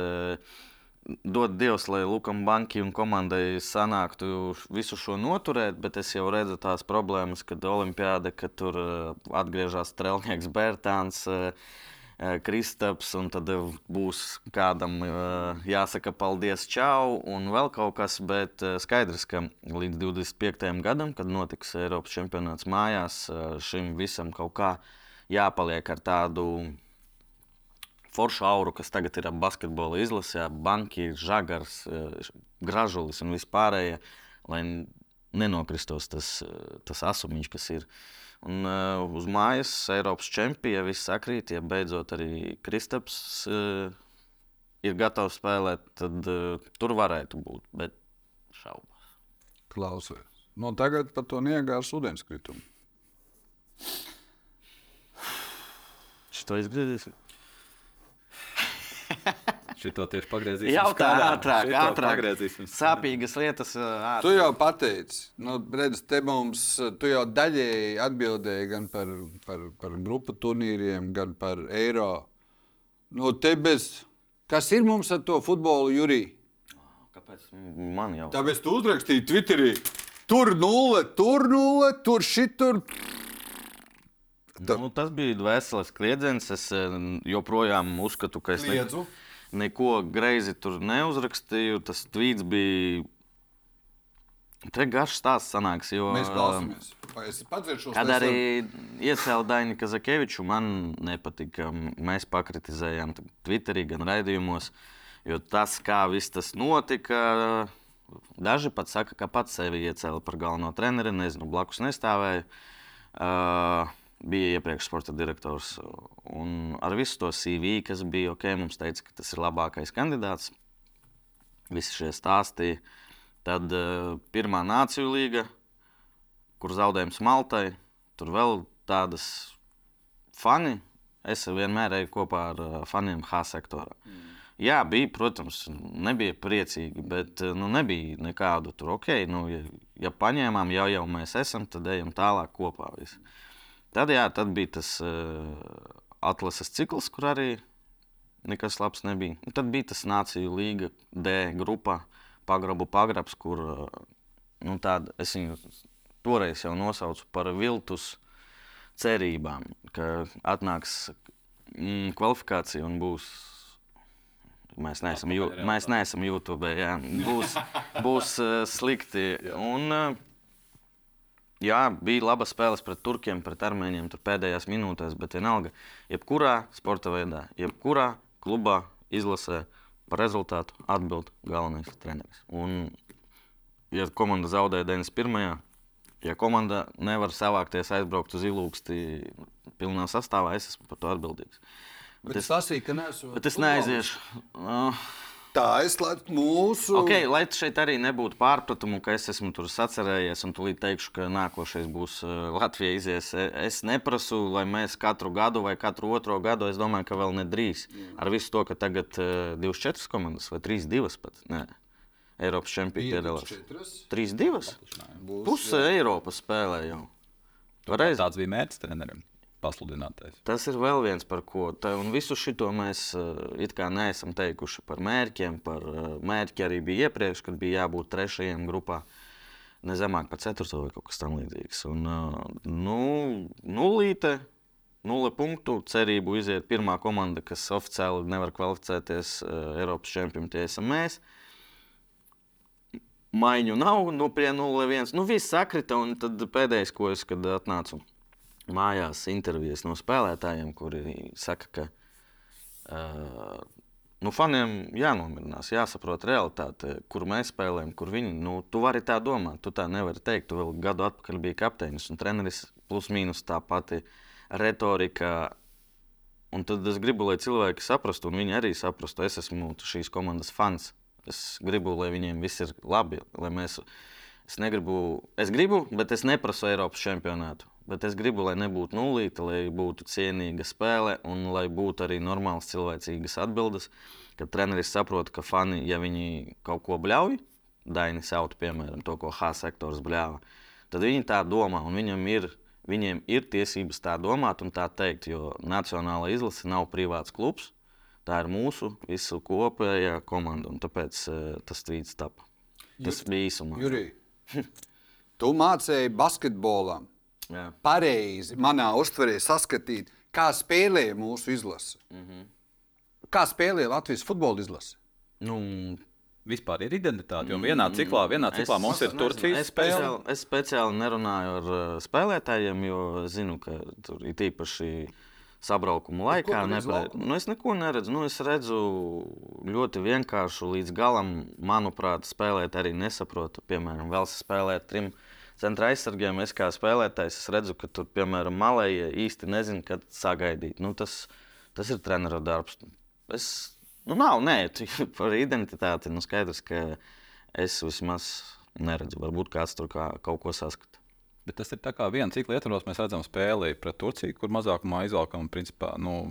Dod Dievs, lai Lukam Banki un komandai sanāktu visu šo noturēt, bet es jau redzu tās problēmas, kad Olimpiāda, kad tur atgriežas Strelnieks Bērtāns. Uh, Kristaps, un tad būs kādam jāsaka paldies, čau, un vēl kaut kas. Bet skaidrs, ka līdz 25. gadam, kad notiks Eiropas čempionāts mājās, šim visam kaut kā jāpaliek ar tādu foršu auru, kas tagad ir ap basketbola izlasē, banki, žagars, gražulis un vispārējie, lai nenokristos tas, tas asumiņš, kas ir. Un, uh, uz mājas Eiropas čempionā viss sakrīt, ja beidzot arī Kristaps uh, ir gatavs spēlēt, tad uh, tur varētu būt. Bet šaubas. Klausies. No tagad par to niegārs ūdenskritumu. Šito izgriezīsim. Šito tieši pagriezīsim. Jā, tā ātrāk, ātrāk. Sāpīgas lietas. Ātrāk. Tu jau pateici, nu, redz, te mums, tu jau daļēji atbildēji gan par, par, par grupu turnīriem, gan par eiro. Nu, te bez, kas ir mums ar to futbolu, Jurī? Kāpēc man jau? Tāpēc tu uzrakstīji Twitterī. Tur nulle, tur nulle, tur šitur. Nu, tas bija veselas kliedziens. Es joprojām uzskatu, ka es. Kliedzu. Ne neko greizi tur neuzrakstīju. Tas tvīts bija. Te garš stāsts sanāks, jo. Mēs klausāmies. Vai es padziršos? Kad arī iecēla Dainu Kazakeviču, man nepatika. Mēs pakritizējām Twitterī, gan raidījumos, jo tas, kā viss tas notika, daži pat saka, ka pats sevi iecēla par galveno treneri, nezinu, blakus nestāvēja. Uh, bija iepriekš sporta direktors. Un ar visu to CV, kas bija ok, mums teica, ka tas ir labākais kandidāts. Visi šie stāstīja. Tad uh, pirmā nāciju līga, kur zaudējums Maltai, tur vēl tādas fani. Es vienmēr eju kopā ar uh, faniem H sektorā. Mm. Jā, bija, protams, nebija priecīgi, bet uh, nu, nebija nekādu tur ok. Nu, ja, ja paņēmām, jau, jau mēs esam, tad ejam tālāk kopā. Visi. Tad, jā, tad bija tas uh, atlases cikls, kur arī nekas labs nebija. Un tad bija tas Nāciju līga D grupa, pagrabu pagrabs, kur uh, nu, tāda, es viņu toreiz jau nosaucu par viltus cerībām, ka atnāks mm, kvalifikācija un būs. Mēs neesam, jū, mēs neesam YouTube. Jā. Būs, būs uh, slikti. Un, uh, jā, bija laba spēles pret turkiem, pret armēņiem pēdējās minūtēs, bet vienalga, jebkurā sporta veidā, jebkurā klubā, izlasē par rezultātu atbild galvenais treneris. Un, ja komanda zaudēja 91 ja komanda nevar savākties, aizbraukt uz ilūksti pilnā sastāvā, es esmu par to atbildīgs. Bet, bet es lasīju, ka neesmu. Bet es neaiziešu. Uh, Tā es slēdzu mūsu. Okay, lai šeit arī nebūtu pārpratumu, ka es esmu tur sacerējies un tūlīt teikšu, ka nākošais būs uh, Latvija izies. E, es neprasu, lai mēs katru gadu vai katru otro gadu, es domāju, ka vēl nedrīz. Ar visu to, ka tagad uh, 24 komandas vai 3-2 pat. Nē. Eiropas čempioni piedalās. 3-2. Puse Eiropas spēlē jau. Reiz. Tāds bija mērķis trenerim. Pasludinātais. Tas ir vēl viens, par ko. Tā, un visu šo mēs uh, it kā neesam teikuši par mērķiem. Par uh, mērķi arī bija iepriekš, kad bija jābūt trešajam grupā. Ne zemāk par ceturto vai kaut kas tamlīdzīgs. Un, uh, nu, nulīte, nulle punktu. Cerību iziet pirmā komanda, kas oficiāli nevar kvalificēties Eiropas čempionam, tie esam mēs. Maiņu nav, nu, pie 0,1. Nu, viss sakrita, un tad pēdējais, ko es atnācu mājās, intervijas no spēlētājiem, kuri saka, ka uh, nu, faniem jānomierinās, jāsaprot realitāte, kur mēs spēlējam, kur viņi. Nu, tu vari tā domāt, tu tā nevari teikt. Tu vēl gadu atpakaļ biji kapteinis un treneris, plus mīnus tā pati retorika. Un tad es gribu, lai cilvēki saprastu, un viņi arī saprastu, es esmu šīs komandas fans. Es gribu, lai viņiem viss ir labi. Mēs, es, negribu, es gribu, bet es neprasu Eiropas čempionātu. Bet es gribu, lai nebūtu nulīta, lai būtu cienīga spēle un lai būtu arī normāls cilvēcīgas atbildes. Kad treneris saprot, ka fani, ja viņi kaut ko bļauj, Daini sauc, piemēram, to, ko H sektors bļāva, tad viņi tā domā un viņam ir, viņiem ir tiesības tā domāt un tā teikt, jo Nacionāla izlase nav privāts klubs. Tā ir mūsu visu kopējā komanda, un tāpēc uh, tas strīds tapa. Tas Jur, bija īsumā. Jurij, tu mācīji basketbolam. Jā. Pareizi manā uztverē saskatīt, kā spēlē mūsu izlase. Mm -hmm. Kā spēlē Latvijas futbola izlase? Nu, vispār ir identitāte. Jo vienā ciklā, vienā ciklā es, mums ir Turcijas es spēle. Speciāli, es speciāli nerunāju ar uh, spēlētājiem, jo zinu, ka tur ir īpaši sabraukuma laikā. Nepre... Nu, es neko neredzu. Nu, es redzu ļoti vienkāršu līdz galam, manuprāt, spēlēt arī nesaprotu. Piemēram, vēl spēlēt trim centra aizsargiem. Es kā spēlētājs es redzu, ka tur, piemēram, malēji īsti nezinu, kad sagaidīt. Nu, tas, tas ir trenera darbs. Es, nu, nav, nē, par identitāti. Nu, skaidrs, ka es vismaz neredzu. Varbūt kāds tur kā, kaut ko saskata. Bet tas ir tā kā viena cikla ietvaros, mēs redzam spēli pret Turciju, kur mazākumā izvelkam principā, nu,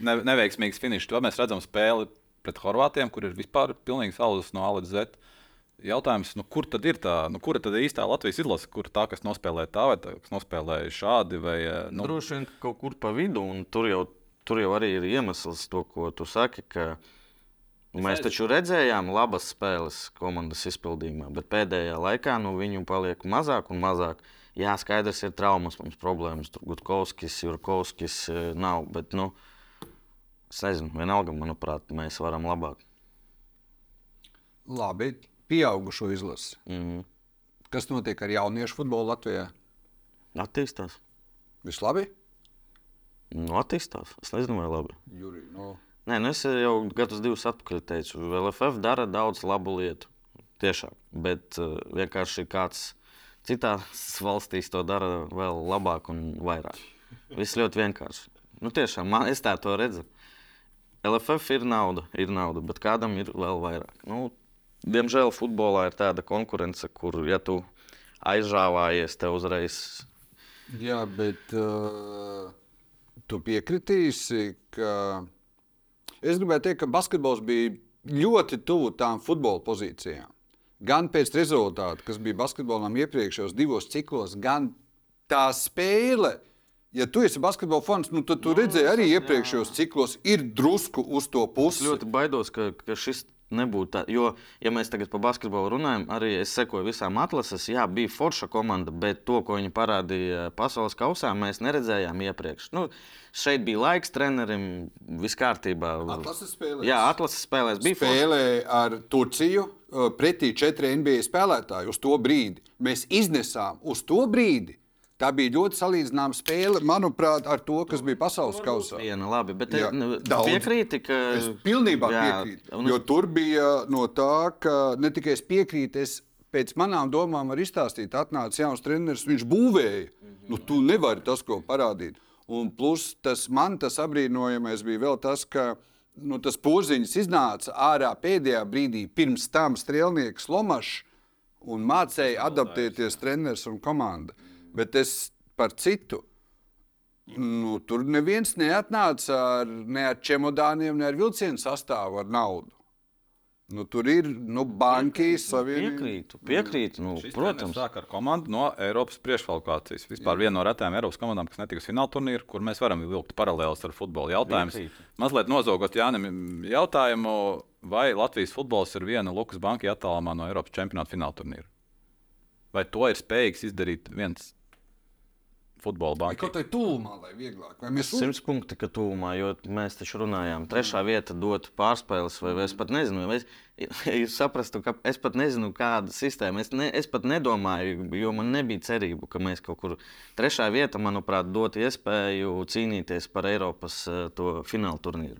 ne, neveiksmīgs finišs. Tad mēs redzam spēli pret Horvātiem, kur ir vispār pilnīgi sauzas no A līdz Z. Jautājums, nu, kur tad ir tā, nu, kur tad ir īstā Latvijas izlase, kur tā, kas nospēlē tā, vai tā, kas nospēlē šādi? Vai, eh, nu... Droši vien kaut kur pa vidu, un tur jau, tur jau arī ir iemesls to, ko tu saki. Ka... Mēs taču redzējām labas spēles komandas izpildījumā, bet pēdējā laikā nu, viņu paliek mazāk un mazāk. Jā, skaidrs, ir traumas, mums problēmas. Tur Gutkovskis, Jurkovskis e, nav. Bet, nu, es nezinu, vienalga, manuprāt, mēs varam labāk. Labi, pieaugušo izlasi. Mm -hmm. Kas notiek ar jauniešu futbolu Latvijā? Attīstās. Viss labi? Nu, attīstās. Es nezinu, vai labi. Juri, no. Nē, nu es jau gadus divus atpakaļ teicu, ka LFF dara daudz labu lietu. Tiešām. Bet uh, vienkārši kāds citās valstīs to dara vēl labāk un vairāk. Viss ļoti vienkārši. Nu, tiešām, man, es tā to redzu. LFF ir nauda, ir nauda, bet kādam ir vēl vairāk. Nu, diemžēl futbolā ir tāda konkurence, kur, ja tu aizžāvājies, te uzreiz. Jā, bet uh, tu piekritīsi, ka es gribēju teikt, ka basketbols bija ļoti tuvu tām futbola pozīcijām. Gan pēc rezultātu, kas bija basketbolam iepriekšējos divos ciklos, gan tā spēle. Ja tu esi basketbola fans, nu, tad tu nu, redzēji arī iepriekšējos ciklos, ir drusku uz to pusi. Es ļoti baidos, ka, ka šis nebūtu tā. Jo, ja mēs tagad par basketbolu runājam, arī es sekoju visām atlases. Jā, bija forša komanda, bet to, ko viņi parādīja pasaules kausā, mēs neredzējām iepriekš. Nu, šeit bija laiks trenerim, viss kārtībā. Atlases spēlēs. Jā, atlases spēlēs bija. Spēlēja ar Turciju pretī četri NBA spēlētāji uz to brīdi. Mēs iznesām uz to brīdi Tā bija ļoti salīdzināma spēle, manuprāt, ar to, kas bija pasaules kausā. Viena, labi, bet jā, nu, piekrīti, ka. Es pilnībā jā, piekrītu. Un... Jo tur bija no tā, ka ne tikai es piekrītu, es pēc manām domām varu izstāstīt, atnāca jauns treneris, viņš būvēja. Mm -hmm. Nu, tu nevari tas, ko parādīt. Un plus tas man tas apbrīnojamais bija vēl tas, ka nu, tas porziņš iznāca ārā pēdējā brīdī, pirms tam strēlnieks Lomašs un mācīja adaptēties treneris un komanda. Mm. Bet es par citu. Nu, tur neviens neatnāca ar, ne ar čemodāniem, ne ar vilcienu sastāvu, ar naudu. Nu, tur ir nu, bankijas savienība. Piekrītu, piekrītu. Nu, Šis protams, sāk ar komandu no Eiropas priekškvalifikācijas. Vispār viena no retajām Eiropas komandām, kas netiks fināla turnīrā, kur mēs varam vilkt paralēlus ar futbola jautājumu. Mazliet nozogot Jānim jautājumu, vai Latvijas futbols ir viena Lukas banka attālumā no Eiropas čempionāta fināla turnīra? Vai to ir spējīgs izdarīt viens futbola banka. Kaut kā tūmā, lai vieglāk. Vai mēs simts punkti, ka tūmā, jo mēs taču runājām, trešā vieta dot pārspēles, vai, vai es pat nezinu, vai es, ja saprastu, ka es pat nezinu, kāda sistēma. Es, ne, es pat nedomāju, jo man nebija cerību, ka mēs kaut kur trešā vieta, manuprāt, dot iespēju cīnīties par Eiropas to fināla turnīru.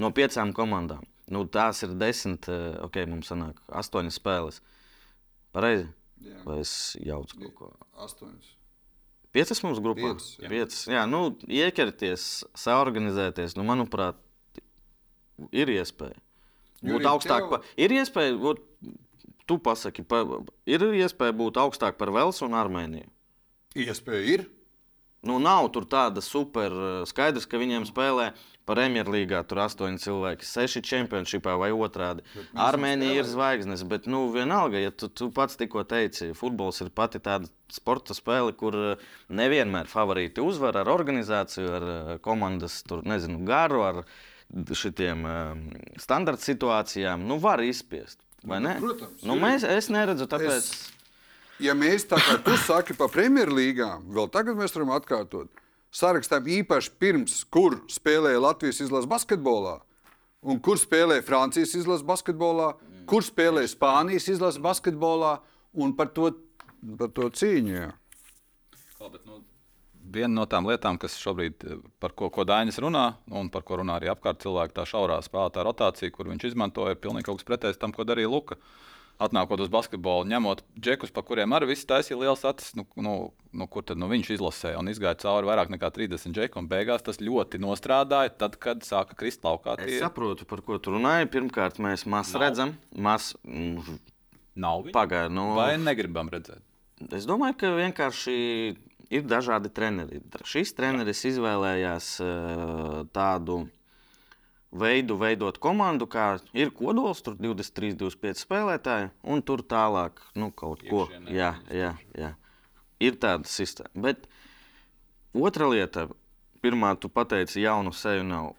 No piecām komandām. Nu, tās ir desmit, ok, mums sanāk astoņas spēles. Pareizi? Jā. Vai es jaucu kaut ko? Astoņas. Piecas mums grupā? Piecas, jā, Piecas, jā nu, ieķerties, saorganizēties, nu, manuprāt, ir iespēja. Būt augstāk, tev... pa, ir iespēja, būt, tu pasaki, pa, ir iespēja būt augstāk par Velsu un Armēniju. Iespēja ir. Nu, nav tur tāda super skaidrs, ka viņiem spēlē Premjerlīgā tur astoņi cilvēki, seši čempionšipā vai otrādi. Armēnija ir zvaigznes, bet nu, vienalga, ja tu, tu pats tikko teici, futbols ir pati tāda sporta spēle, kur eh, nevienmēr favorīti uzvar ar organizāciju, ar eh, komandas tur, nezinu, garu, ar šitiem um, standarta situācijām. Nu, var izspiest, vai ne? Protams. Nu, mēs, es neredzu, tāpēc. Es, ja mēs tā kā tu saki par Premjerlīgām, vēl tagad mēs varam atkārtot sarakstām īpaši pirms, kur spēlēja Latvijas izlases basketbolā, un kur spēlēja Francijas izlases basketbolā, kur spēlēja Spānijas izlases basketbolā, un par to, par to cīņu. Jā. Bet, nu, viena no tām lietām, kas šobrīd par ko, ko Dainis runā, un par ko runā arī apkārt cilvēki, tā šaurā spēlētā rotācija, kur viņš izmanto, ir pilnīgi kaut kas pretējs tam, ko darīja Luka. Atnākot uz basketbolu, ņemot džekus, pa kuriem arī viss taisīja liels acis, nu, nu, nu, kur tad nu, viņš izlasīja un izgāja cauri vairāk nekā 30 džeku. Beigās tas ļoti nostrādāja, tad, kad sāka krist laukā. Tie... Es saprotu, par ko tu runāji. Pirmkārt, mēs maz Nav. redzam, maz nav pagaidu. Nu, vai negribam redzēt? Es domāju, ka vienkārši ir dažādi treneri. Šis treneris izvēlējās uh, tādu veidu veidot komandu, kā ir kodols, tur 23, 25 spēlētāji, un tur tālāk nu, kaut ko. Jā, jā, jā. Ir tāda sistēma. Bet otra lieta, pirmā, tu pateici, jaunu seju nav.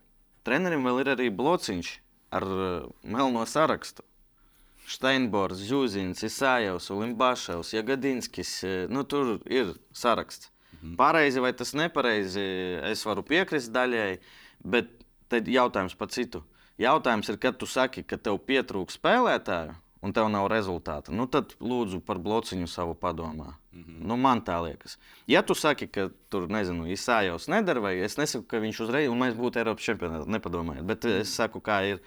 Trenerim vēl ir arī blociņš ar uh, melno sarakstu. Steinbors, Zūzins, Isājevs, Olimbaševs, Jagadinskis. Eh, nu, tur ir saraksts. Mhm. Pareizi vai tas nepareizi, es varu piekrist daļai, bet Tad jautājums par citu. Jautājums ir, kad tu saki, ka tev pietrūkst spēlētāju, un tev nav rezultāta, nu, tad lūdzu par blociņu savu padomā. Mm -hmm. nu, man tā liekas. Ja tu saki, ka tur, nezinu, Isājos nedara, vai es nesaku, ka viņš uzreiz, un mēs būtu Eiropas čempionātā, nepadomājiet, bet es saku, kā ir,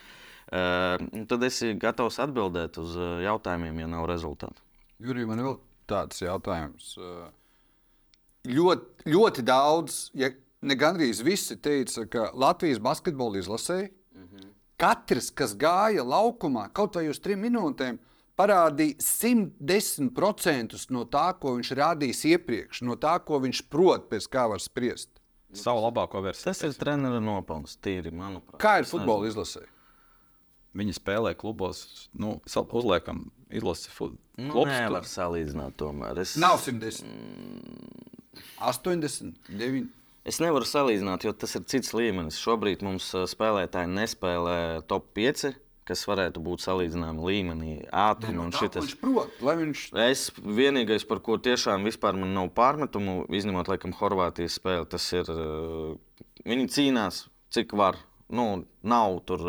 uh, tad esi gatavs atbildēt uz jautājumiem, ja nav rezultātu. Jurija, man ir vēl tāds jautājums. Ļoti, ļoti daudz, ja ne gandrīz visi teica, ka Latvijas basketbola izlasēji Katrs, kas gāja laukumā kaut vai uz trim minūtēm, parādīja 110% no tā, ko viņš rādījis iepriekš, no tā, ko viņš prot, pēc kā var spriest. Savu labāko versiju. Tas ir treneru nopelns, tīri, manuprāt. Kā ir futbola izlasē? Viņi spēlē klubos, nu, uzliekam, izlasi futbolu. Nu, nevar salīdzināt tomēr. Es... Nav 110. Mm. 80, 9. Es nevaru salīdzināt, jo tas ir cits līmenis. Šobrīd mums spēlētāji nespēlē top 5 kas varētu būt salīdzināms līmenī, ātrumā. Nu, viņš prot, lai viņš. Es vienīgais, par ko tiešām vispār man nav pārmetumu, izņemot laikam Horvātijas spēli, tas ir, viņi cīnās, cik var. Nu, nav tur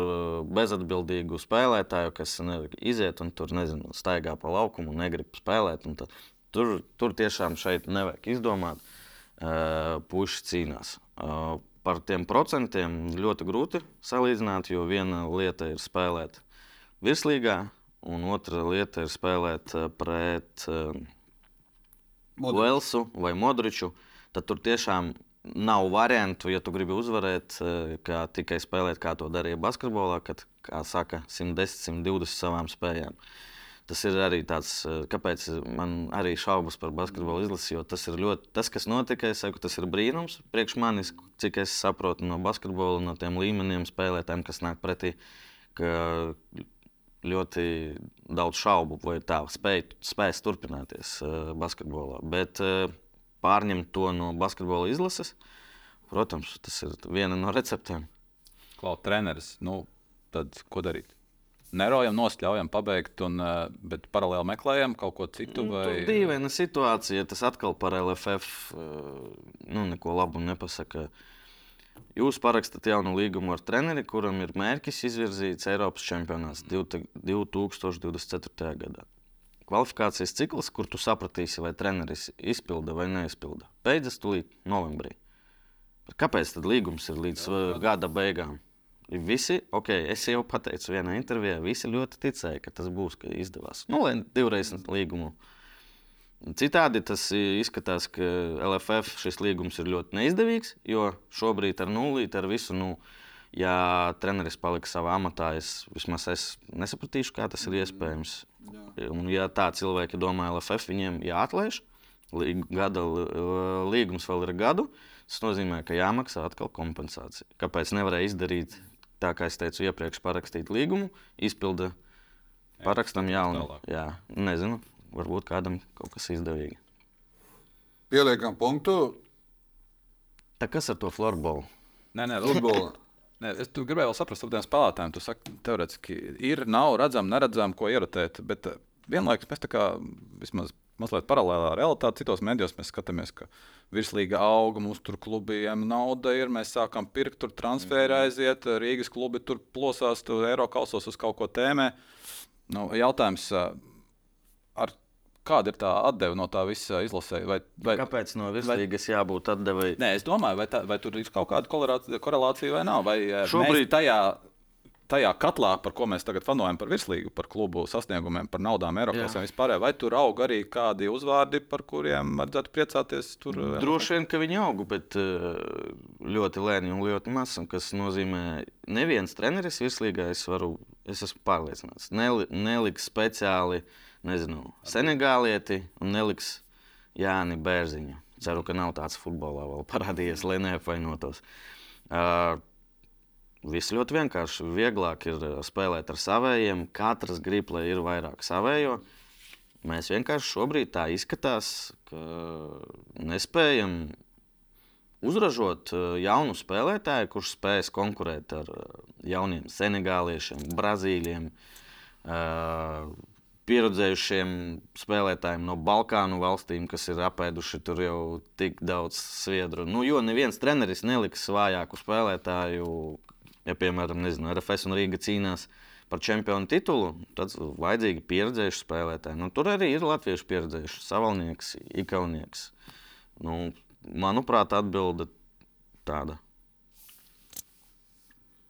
bezatbildīgu spēlētāju, kas iziet un tur nezinu, staigā pa laukumu un negrib spēlēt. Un tur, tur tiešām šeit nevajag izdomāt. Uh, puikas cīnās. Par tiem procentiem ļoti grūti salīdzināt, jo viena lieta ir spēlēt virslīgā, un otra lieta ir spēlēt pret Velsu vai Modriču. Tad tur tiešām nav variantu, ja tu gribi uzvarēt, kā tikai spēlēt, kā to darīja basketbolā, kad, kā saka, 110, 120 savām spējām. Uh, Tas ir arī tāds, eh, kāpēc man arī šaubas par basketbolu izlasi, jo tas ir ļoti, tas, kas notika, es saku, tas ir brīnums priekš manis, cik es saprotu no basketbola, no tiem līmeniem spēlētājiem, kas nāk pretī, ka ļoti daudz šaubu, vai tā spēj, spēs turpināties uh, basketbolā. Bet uh, pārņemt to no basketbola izlases, protams, tas ir viena no receptēm. Klau, treneris, nu, tad ko darīt? Nerojam, nosļaujam, pabeigt, un, eh, bet paralēli meklējam kaut ko citu. Nu, vai... Nu, dīvaina situācija, tas atkal par LFF eh, nu, neko labu nepasaka. Jūs parakstat jaunu līgumu ar treneri, kuram ir mērķis izvirzīts Eiropas čempionāts 2024. gadā. Kvalifikācijas cikls, kur tu sapratīsi, vai treneris izpilda vai neizpilda, beidzas tūlīt novembrī. Kāpēc tad līgums ir līdz Jā, gada beigām? Visi, ok, es jau pateicu vienā intervijā, visi ļoti ticēja, ka tas būs, ka izdevās. Nu, lai divreiz līgumu. Citādi tas izskatās, ka LFF šis līgums ir ļoti neizdevīgs, jo šobrīd ar nulli, ar visu, nu, ja treneris paliks savā amatā, es vismaz es nesapratīšu, kā tas ir iespējams. Un, ja tā cilvēki domā, LFF viņiem jāatlaiž, gada līgums vēl ir gadu, tas nozīmē, ka jāmaksā atkal kompensācija. Kāpēc nevarēja izdarīt tā kā es teicu, iepriekš parakstīt līgumu, izpilda parakstam jaunu. Jā, nezinu, varbūt kādam kaut kas izdevīgi. Pieliekam punktu. Tā kas ar to florbolu? Nē, nē, florbolu. Nē, es gribēju vēl saprast, kāpēc spēlētājiem tu saki, teorētiski ir, nav redzama, neredzama, ko ierotēt. Bet eh, vienlaikus mēs tā kā vismaz mazliet paralēlā realitāte. Citos medijos mēs skatāmies, ka virslīga auga, mums tur klubiem nauda ir, mēs sākam pirkt, tur transferi mhm. aiziet, Rīgas klubi tur plosās, tur eiro kausos uz kaut ko tēmē. Nu, jautājums, ar kāda ir tā atdeve no tā visa izlasē? Vai, vai, Kāpēc no virslīgas vai, jābūt atdevei? Nē, es domāju, vai, tā, vai tur ir kaut kāda korelācija vai nav. Vai Šobrīd tajā tajā katlā, par ko mēs tagad fanojam, par virslīgu, par klubu sasniegumiem, par naudām, Eiropas un vispār, vai tur aug arī kādi uzvārdi, par kuriem vajadzētu priecāties? Tur, Droši vien, ka viņi aug, bet eh, ļoti lēni un ļoti maz. Tas nozīmē, ka neviens treneris virslīgā es, varu, es esmu pārliecināts, neli, neliks speciāli nezinu, senegālieti un neliks Jāni Bērziņu. Ceru, ka nav tāds futbolā vēl parādījies, lai neapvainotos. Uh, Viss ļoti vienkārši. Vieglāk ir eh, spēlēt ar saviem. Katrs grib, lai ir vairāk savējo. Mēs vienkārši šobrīd tā izskatās, ka nespējam uzražot eh, jaunu spēlētāju, kurš spēs konkurēt ar eh, jauniem senegāliešiem, brazīļiem, pieredzējušiem spēlētājiem no Balkānu valstīm, kas ir apēduši tur jau tik daudz sviedru. Nu, jo neviens treneris neliks vājāku spēlētāju Ja, piemēram, nezinu, RFS un Rīga cīnās par čempionu titulu, tad vajadzīgi pieredzējuši spēlētāji. Nu, tur arī ir latviešu pieredzējuši savalnieks, ikaunieks. Nu, manuprāt, atbilde tāda.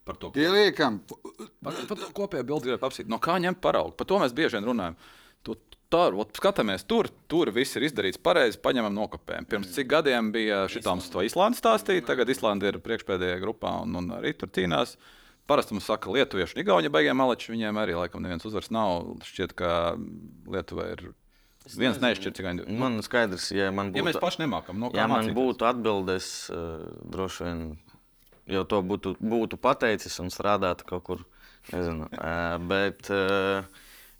Par to pieliekam. Par, par to kopējo bildi gribētu apsīt. No kā ņemt paraugu? Par to mēs bieži runājam. Tu, tā, ot, skatāmies, tur, tur viss ir izdarīts pareizi, paņemam nokopējam. Pirms cik gadiem bija šitām Islandes stāstīt, tagad Islanda ir priekšpēdējā grupā un, un arī tur cīnās. Parasti mums saka, lietuvieši un igauni beigās maleči, viņiem arī laikam neviens uzvars nav. Šķiet, ka Lietuva ir viens neizšķirts tikai. Man skaidrs, ja man būtu. Ja mēs paši nemākam, no kā ja man būtu atbildes, uh, droši vien jau to būtu, būtu pateicis un strādātu kaut kur. Nezinu, bet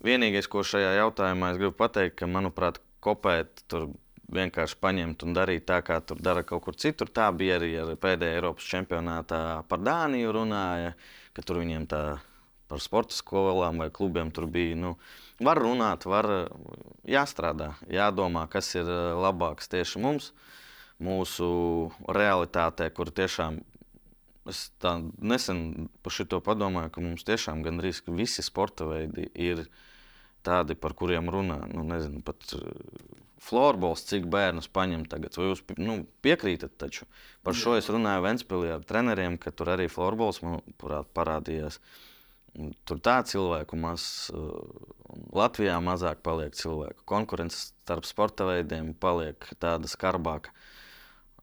vienīgais, ko šajā jautājumā es gribu pateikt, ka, manuprāt, kopēt tur vienkārši paņemt un darīt tā, kā tur dara kaut kur citur. Tā bija arī ar pēdējā Eiropas čempionātā par Dāniju runāja, ka tur viņiem tā par sporta skolām vai klubiem tur bija. Nu, var runāt, var jāstrādā, jādomā, kas ir labāks tieši mums, mūsu realitātē, kur tiešām Es tā nesen par šo padomāju, ka mums tiešām gandrīz visi sporta veidi ir tādi, par kuriem runā. Nu, nezinu, pat uh, florbols, cik bērnus paņem tagad. Vai jūs nu, piekrītat? Taču. Par šo es runāju Ventspīlī ar treneriem, ka tur arī florbols manuprāt, parādījās. Tur tā cilvēku maz, uh, Latvijā mazāk paliek cilvēku. Konkurence starp sporta veidiem paliek tāda skarbāka.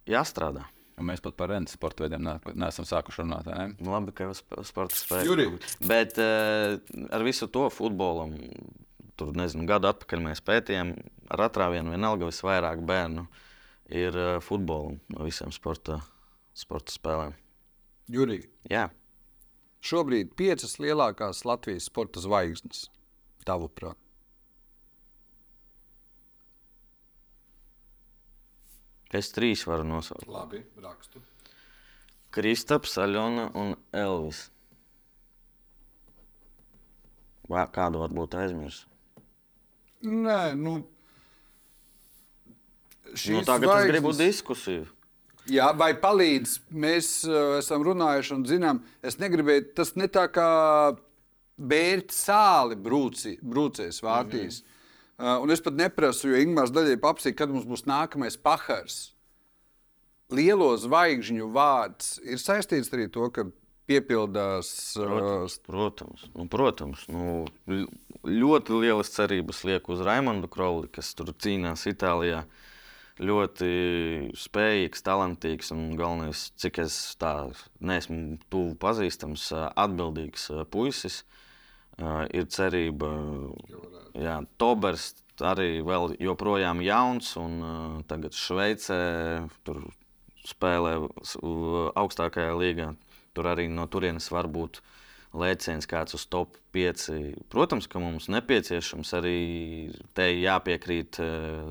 Jāstrādā. Un mēs pat par rentu sporta veidiem neesam sākuši runāt. Ne? Nu, labi, ka jau sporta spēlē. Bet uh, ar visu to futbolam, tur nezinu, gadu atpakaļ mēs pētījām, ar atrāvienu vienalga visvairāk bērnu ir uh, futbolam no visiem sporta, sporta spēlēm. Jurija. Jā. Šobrīd piecas lielākās Latvijas sporta zvaigznes, tavuprāt. Es trīs varu nosaukt. Labi, rakstu. Kristaps, Aļona un Elvis. Vai kādu varbūt aizmirsu? Nē, nu. Nu, tagad zvaigznes... es gribu diskusiju. Jā, vai palīdz? Mēs uh, esam runājuši un zinām, es negribēju, tas ne tā kā bērns sāli brūci, brūcēs vārtīs. Mm -hmm. Uh, un es pat neprasu, jo Ingūns daļai papsīja, kad mums būs nākamais pahars. Lielo zvaigžņu vārds ir saistīts arī to, ka piepildās. Protams, uh, protams, nu, protams nu, ļoti lielas cerības liek uz Raimondu Kroli, kas tur cīnās Itālijā. Ļoti spējīgs, talantīgs un galvenais, cik es tā neesmu tuvu pazīstams, atbildīgs puisis. Uh, Uh, ir cerība, ka Tobers arī vēl joprojām jauns un tagad Šveicē spēlē augstākajā līgā. Tur arī no turienes var būt lēciens kāds uz top 5. Protams, ka mums nepieciešams arī te jāpiekrīt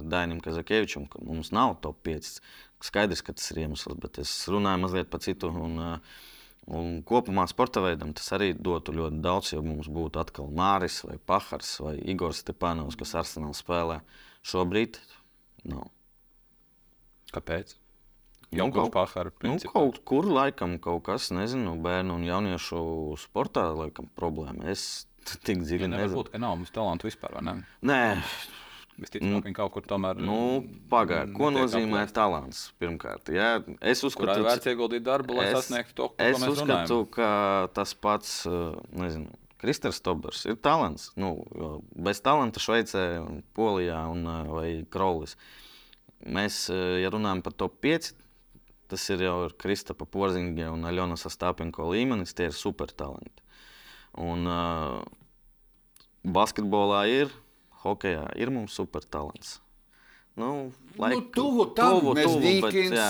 Dainim Kazakievičam, ka mums nav top 5. Skaidrs, ka tas ir iemesls, bet es runāju mazliet par citu. Un, uh, Un kopumā sporta veidam tas arī dotu ļoti daudz, ja mums būtu atkal Māris vai Pahars vai Igors Stepanovs, kas Arsenālā spēlē. Šobrīd nav. Kāpēc? Jau nu, kaut, pahara, nu, kaut kur laikam kaut kas, nezinu, bērnu un jauniešu sportā laikam problēma. Es tik dziļi ja nezinu. Varbūt, ka nav mums talantu vispār, vai ne? Nē, Visticamāk, nu, viņi kaut kur tomēr. Nu, Pagaidiet, ko nozīmē aplēst. talants? Pirmkārt, ja? es uzskatu, ka vērts ieguldīt darbu, lai es, sasniegtu to, ko es mēs uzskatu, runājam. ka tas pats, nezinu, Kristers Tobers ir talants. Nu, bez talanta Šveicē, Polijā un, vai Krolis. Mēs, ja runājam par top 5, tas ir jau Kristapa Porziņa un Aļona Sastāpenko līmenis, tie ir supertalanti. Un uh, basketbolā ir hokeja ir mums supertalants. Nu, laik, nu, tuvu tam, tuvu, tuvu, Dīkins, bet, jā,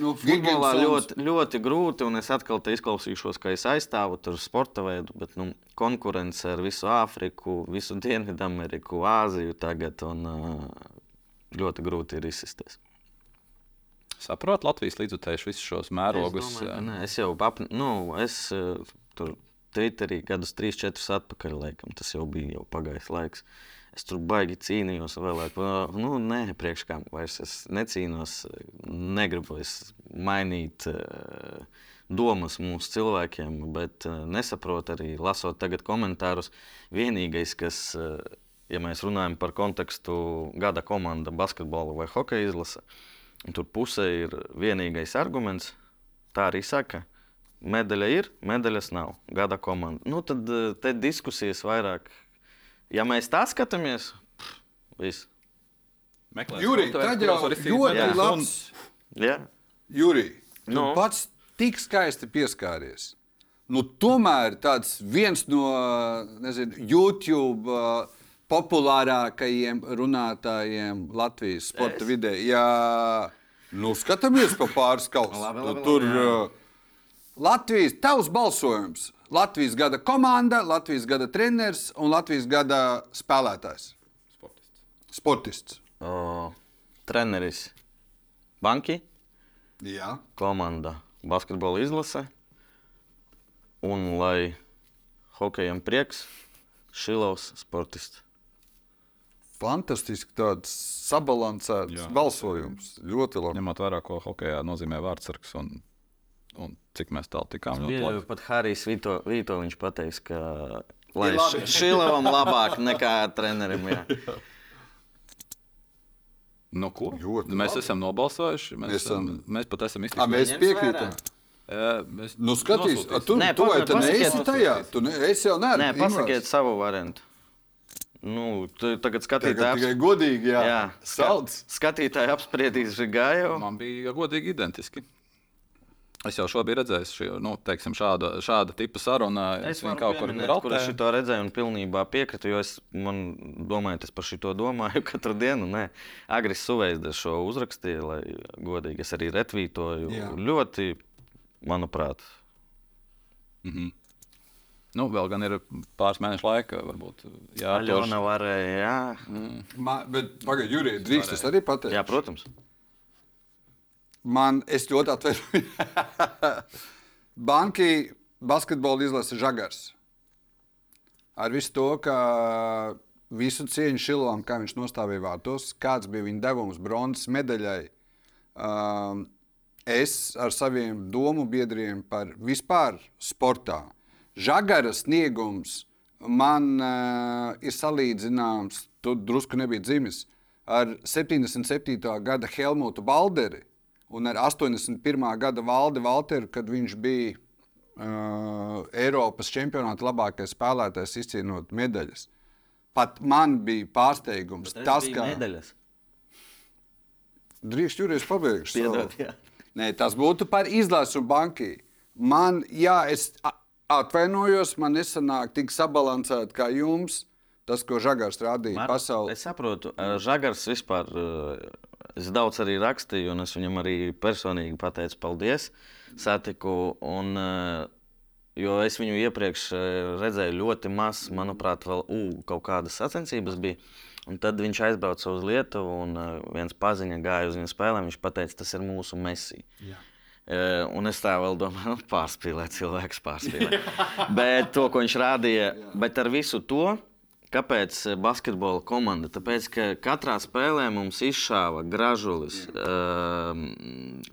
nu, futbolā ļoti, ļoti grūti, un es atkal te izklausīšos, ka es aizstāvu tur sporta veidu, bet nu, konkurence ar visu Āfriku, visu Dienvidameriku, Āziju tagad, un ļoti grūti ir izsisties. Saprotu, Latvijas līdzutējuši visus šos mērogus. Es, domāju, nē, es jau pap, nu, es tur Twitterī gadus 3-4 atpakaļ, laikam, tas jau bija jau pagājis laiks. Uh, Es tur baigi cīnījos, vēlēt, nu, nē, priekš kam vairs es necīnos, negribu es mainīt uh, domas mūsu cilvēkiem, bet uh, nesaprot arī lasot tagad komentārus. Vienīgais, kas, uh, ja mēs runājam par kontekstu gada komanda, basketbola vai hokeja izlase, tur pusē ir vienīgais arguments. Tā arī saka, medaļa ir, medaļas nav. Gada komanda. Nu, tad te diskusijas vairāk. Ja mēs tā skatāmies, viss. Jurij, tad jau ļoti labs. Jā. Jurij, tu no. pats tik skaisti pieskāries. Nu, tomēr tāds viens no nezinu, YouTube uh, populārākajiem runātājiem Latvijas sporta es. vidē. Jā, nu, skatāmies pa pāris kaut kā. Nu, tur uh, Latvijas tavs balsojums. Latvijas gada komanda, Latvijas gada treneris un Latvijas gada spēlētājs. Sportists. Sportists. O, treneris Banki. Jā. Komanda basketbola izlase. Un, lai hokejam prieks, Šilovs sportists. Fantastiski tāds sabalansēts Jā. balsojums. Ļoti labi. Ņemot vērā, ko hokejā nozīmē vārdsargs un, un cik mēs tālu tikām. Bija pat Harijs Vito, Vito viņš pateiks, ka lai Šilovam labāk nekā trenerim. Jā. Nu, ko? Ļoti mēs labi. esam nobalsojuši. Mēs, mēs, esam, mēs pat esam izteikuši. Mēs piekrītam. Mēs nu, skatīsimies, tu, nē, tu, tu neesi tajā. Tu ne, es jau neesmu. Nē, pasakiet savu variantu. Nu, tagad skatītāji tikai godīgi, jā. jā. Salds. Skatītāji apspriedīs Žigāju. Man bija godīgi identiski. Es jau šo biju redzējis, šī, nu, teiksim, šāda, šāda tipa saruna. Es, es kaut kur biju kur es to redzēju un pilnībā piekrītu. Jo es domāju, es par šo domāju katru dienu. Nē, Agris Suveida šo uzrakstīja, lai godīgi es arī retvītoju. Jā. Ļoti, manuprāt. Mm -hmm. Nu, vēl gan ir pāris mēnešu laika, varbūt. Jā, jau varēja. Jā, mm. Ma, bet pagaidi, Jurija, drīkst es arī pateikt? Jā, protams. Man, es ļoti atvainojos. Banki basketbola izlase Žagars. Ar visu to, ka visu cieņu Šilovam, kā viņš nostāvēja vārtos, kāds bija viņa devums bronzas medaļai. Um, es ar saviem domu biedriem par vispār sportā. Žagara sniegums man uh, ir salīdzināms, tu drusku nebija dzimis, ar 77. gada Helmutu Balderi un ar 81. gada valdi Valteru, kad viņš bija uh, Eiropas čempionāta labākais spēlētājs, izcīnot medaļas. Pat man bija pārsteigums tas, ka. Medaļas. Drīz jūries pabeigšu. Piedod. Nē, tas būtu par izlasu bankai. Man, jā, es atvainojos, man nesanāk tik sabalansēt kā jums. Tas, ko Žagars rādīja Mar pasaulē. Es saprotu, Žagars vispār Es daudz arī rakstīju, un es viņam arī personīgi pateicu, paldies. Satiku, un, eh, jo es viņu iepriekš eh, redzēju ļoti maz, manuprāt, vēl u, kaut kādas sacensības bija. Un tad viņš aizbrauca uz Lietuvu, un uh, viens paziņa gāja uz viņa spēlēm. Viņš teica, tas ir mūsu mesija. Uh, un es tā vēl domāju, nu, pārspīlēt, cilvēks pārspīlēt. bet to, ko viņš rādīja, bet ar visu to Kāpēc eh, basketbola komanda? Tāpēc, ka katrā spēlē mums izšāva gražulis, uh,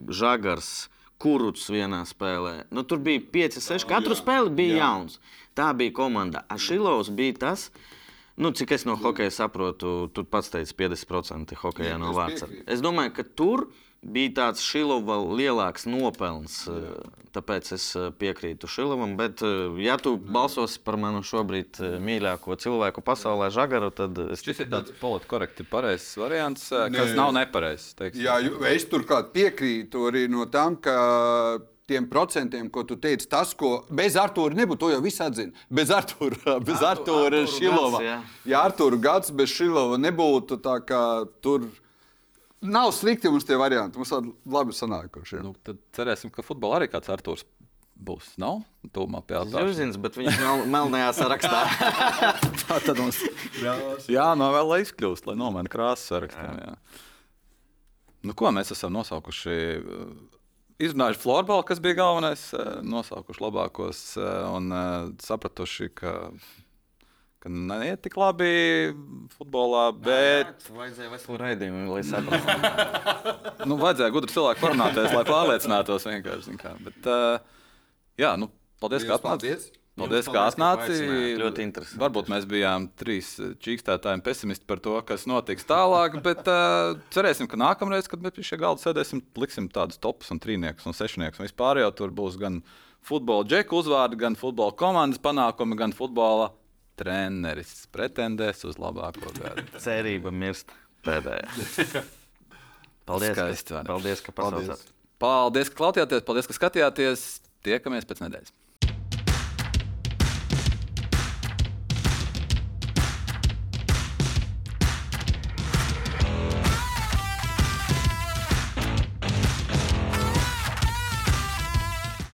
žagars, kuruts vienā spēlē. Nu, tur bija 5, 6. Katru spēli bija jā. jauns. Tā bija komanda. Ašilovs bija tas. Nu, cik es no hokeja saprotu, tur pats teica 50% hokejā no vārds. Es domāju, ka tur ir bija tāds Šilova lielāks nopelns. Jā. Tāpēc es piekrītu Šilovam. Bet, ja tu balsosi par manu šobrīd mīļāko cilvēku pasaulē, Žagaru, tad es... šis ir tāds politiski korekti pareizs variants, kas Nē. nav nepareizs. Jā, es turklāt piekrītu arī no tam, ka tiem procentiem, ko tu teici, tas, ko bez Arthūra nebūtu, to jau viss atzina. Bez Arthūra, bez Arthūra Šilova. Jā, ja Arthūra gads bez Šilova nebūtu tā kā tur. Nav slikti mums tie varianti. Mums ir labi sanākuši. Nu, tad cerēsim, ka futbolā arī kāds Arthurs būs. Nav tūmā pie tā. Zvaigznes, bet viņš nav melnajā sarakstā. tā tad mums jānovēl, lai izkļūst, lai nomainītu krāsas sarakstam. Jā. Nu, ko mēs esam nosaukuši? Izrunājuši florbola, kas bija galvenais, nosaukuši labākos un sapratuši, ka ka neiet tik labi futbolā. Bet... Jā, vajadzēja veselu raidījumu, lai saprastu. nu, vajadzēja gudri cilvēku parunāties, lai pārliecinātos vienkārši. Bet, uh, Jā, nu, paldies, ka atnācāt. Paldies, ka atnācāt. Ļoti interesanti. Varbūt mēs bijām trīs čīkstētāji pesimisti par to, kas notiks tālāk, bet uh, cerēsim, ka nākamreiz, kad mēs pie šī galda sēdēsim, liksim tādus topus un trīniekus un sešniekus. Un vispār jau tur būs gan futbola džeku uzvārdi, gan futbola komandas panākumi, gan futbola treneris pretendēs uz labāko gadu. Cerība mirst pēdējā. Paldies, Skaisti, ne? paldies, ka pasaucāt. Paldies, ka klausījāties, paldies, ka skatījāties. Tiekamies pēc nedēļas.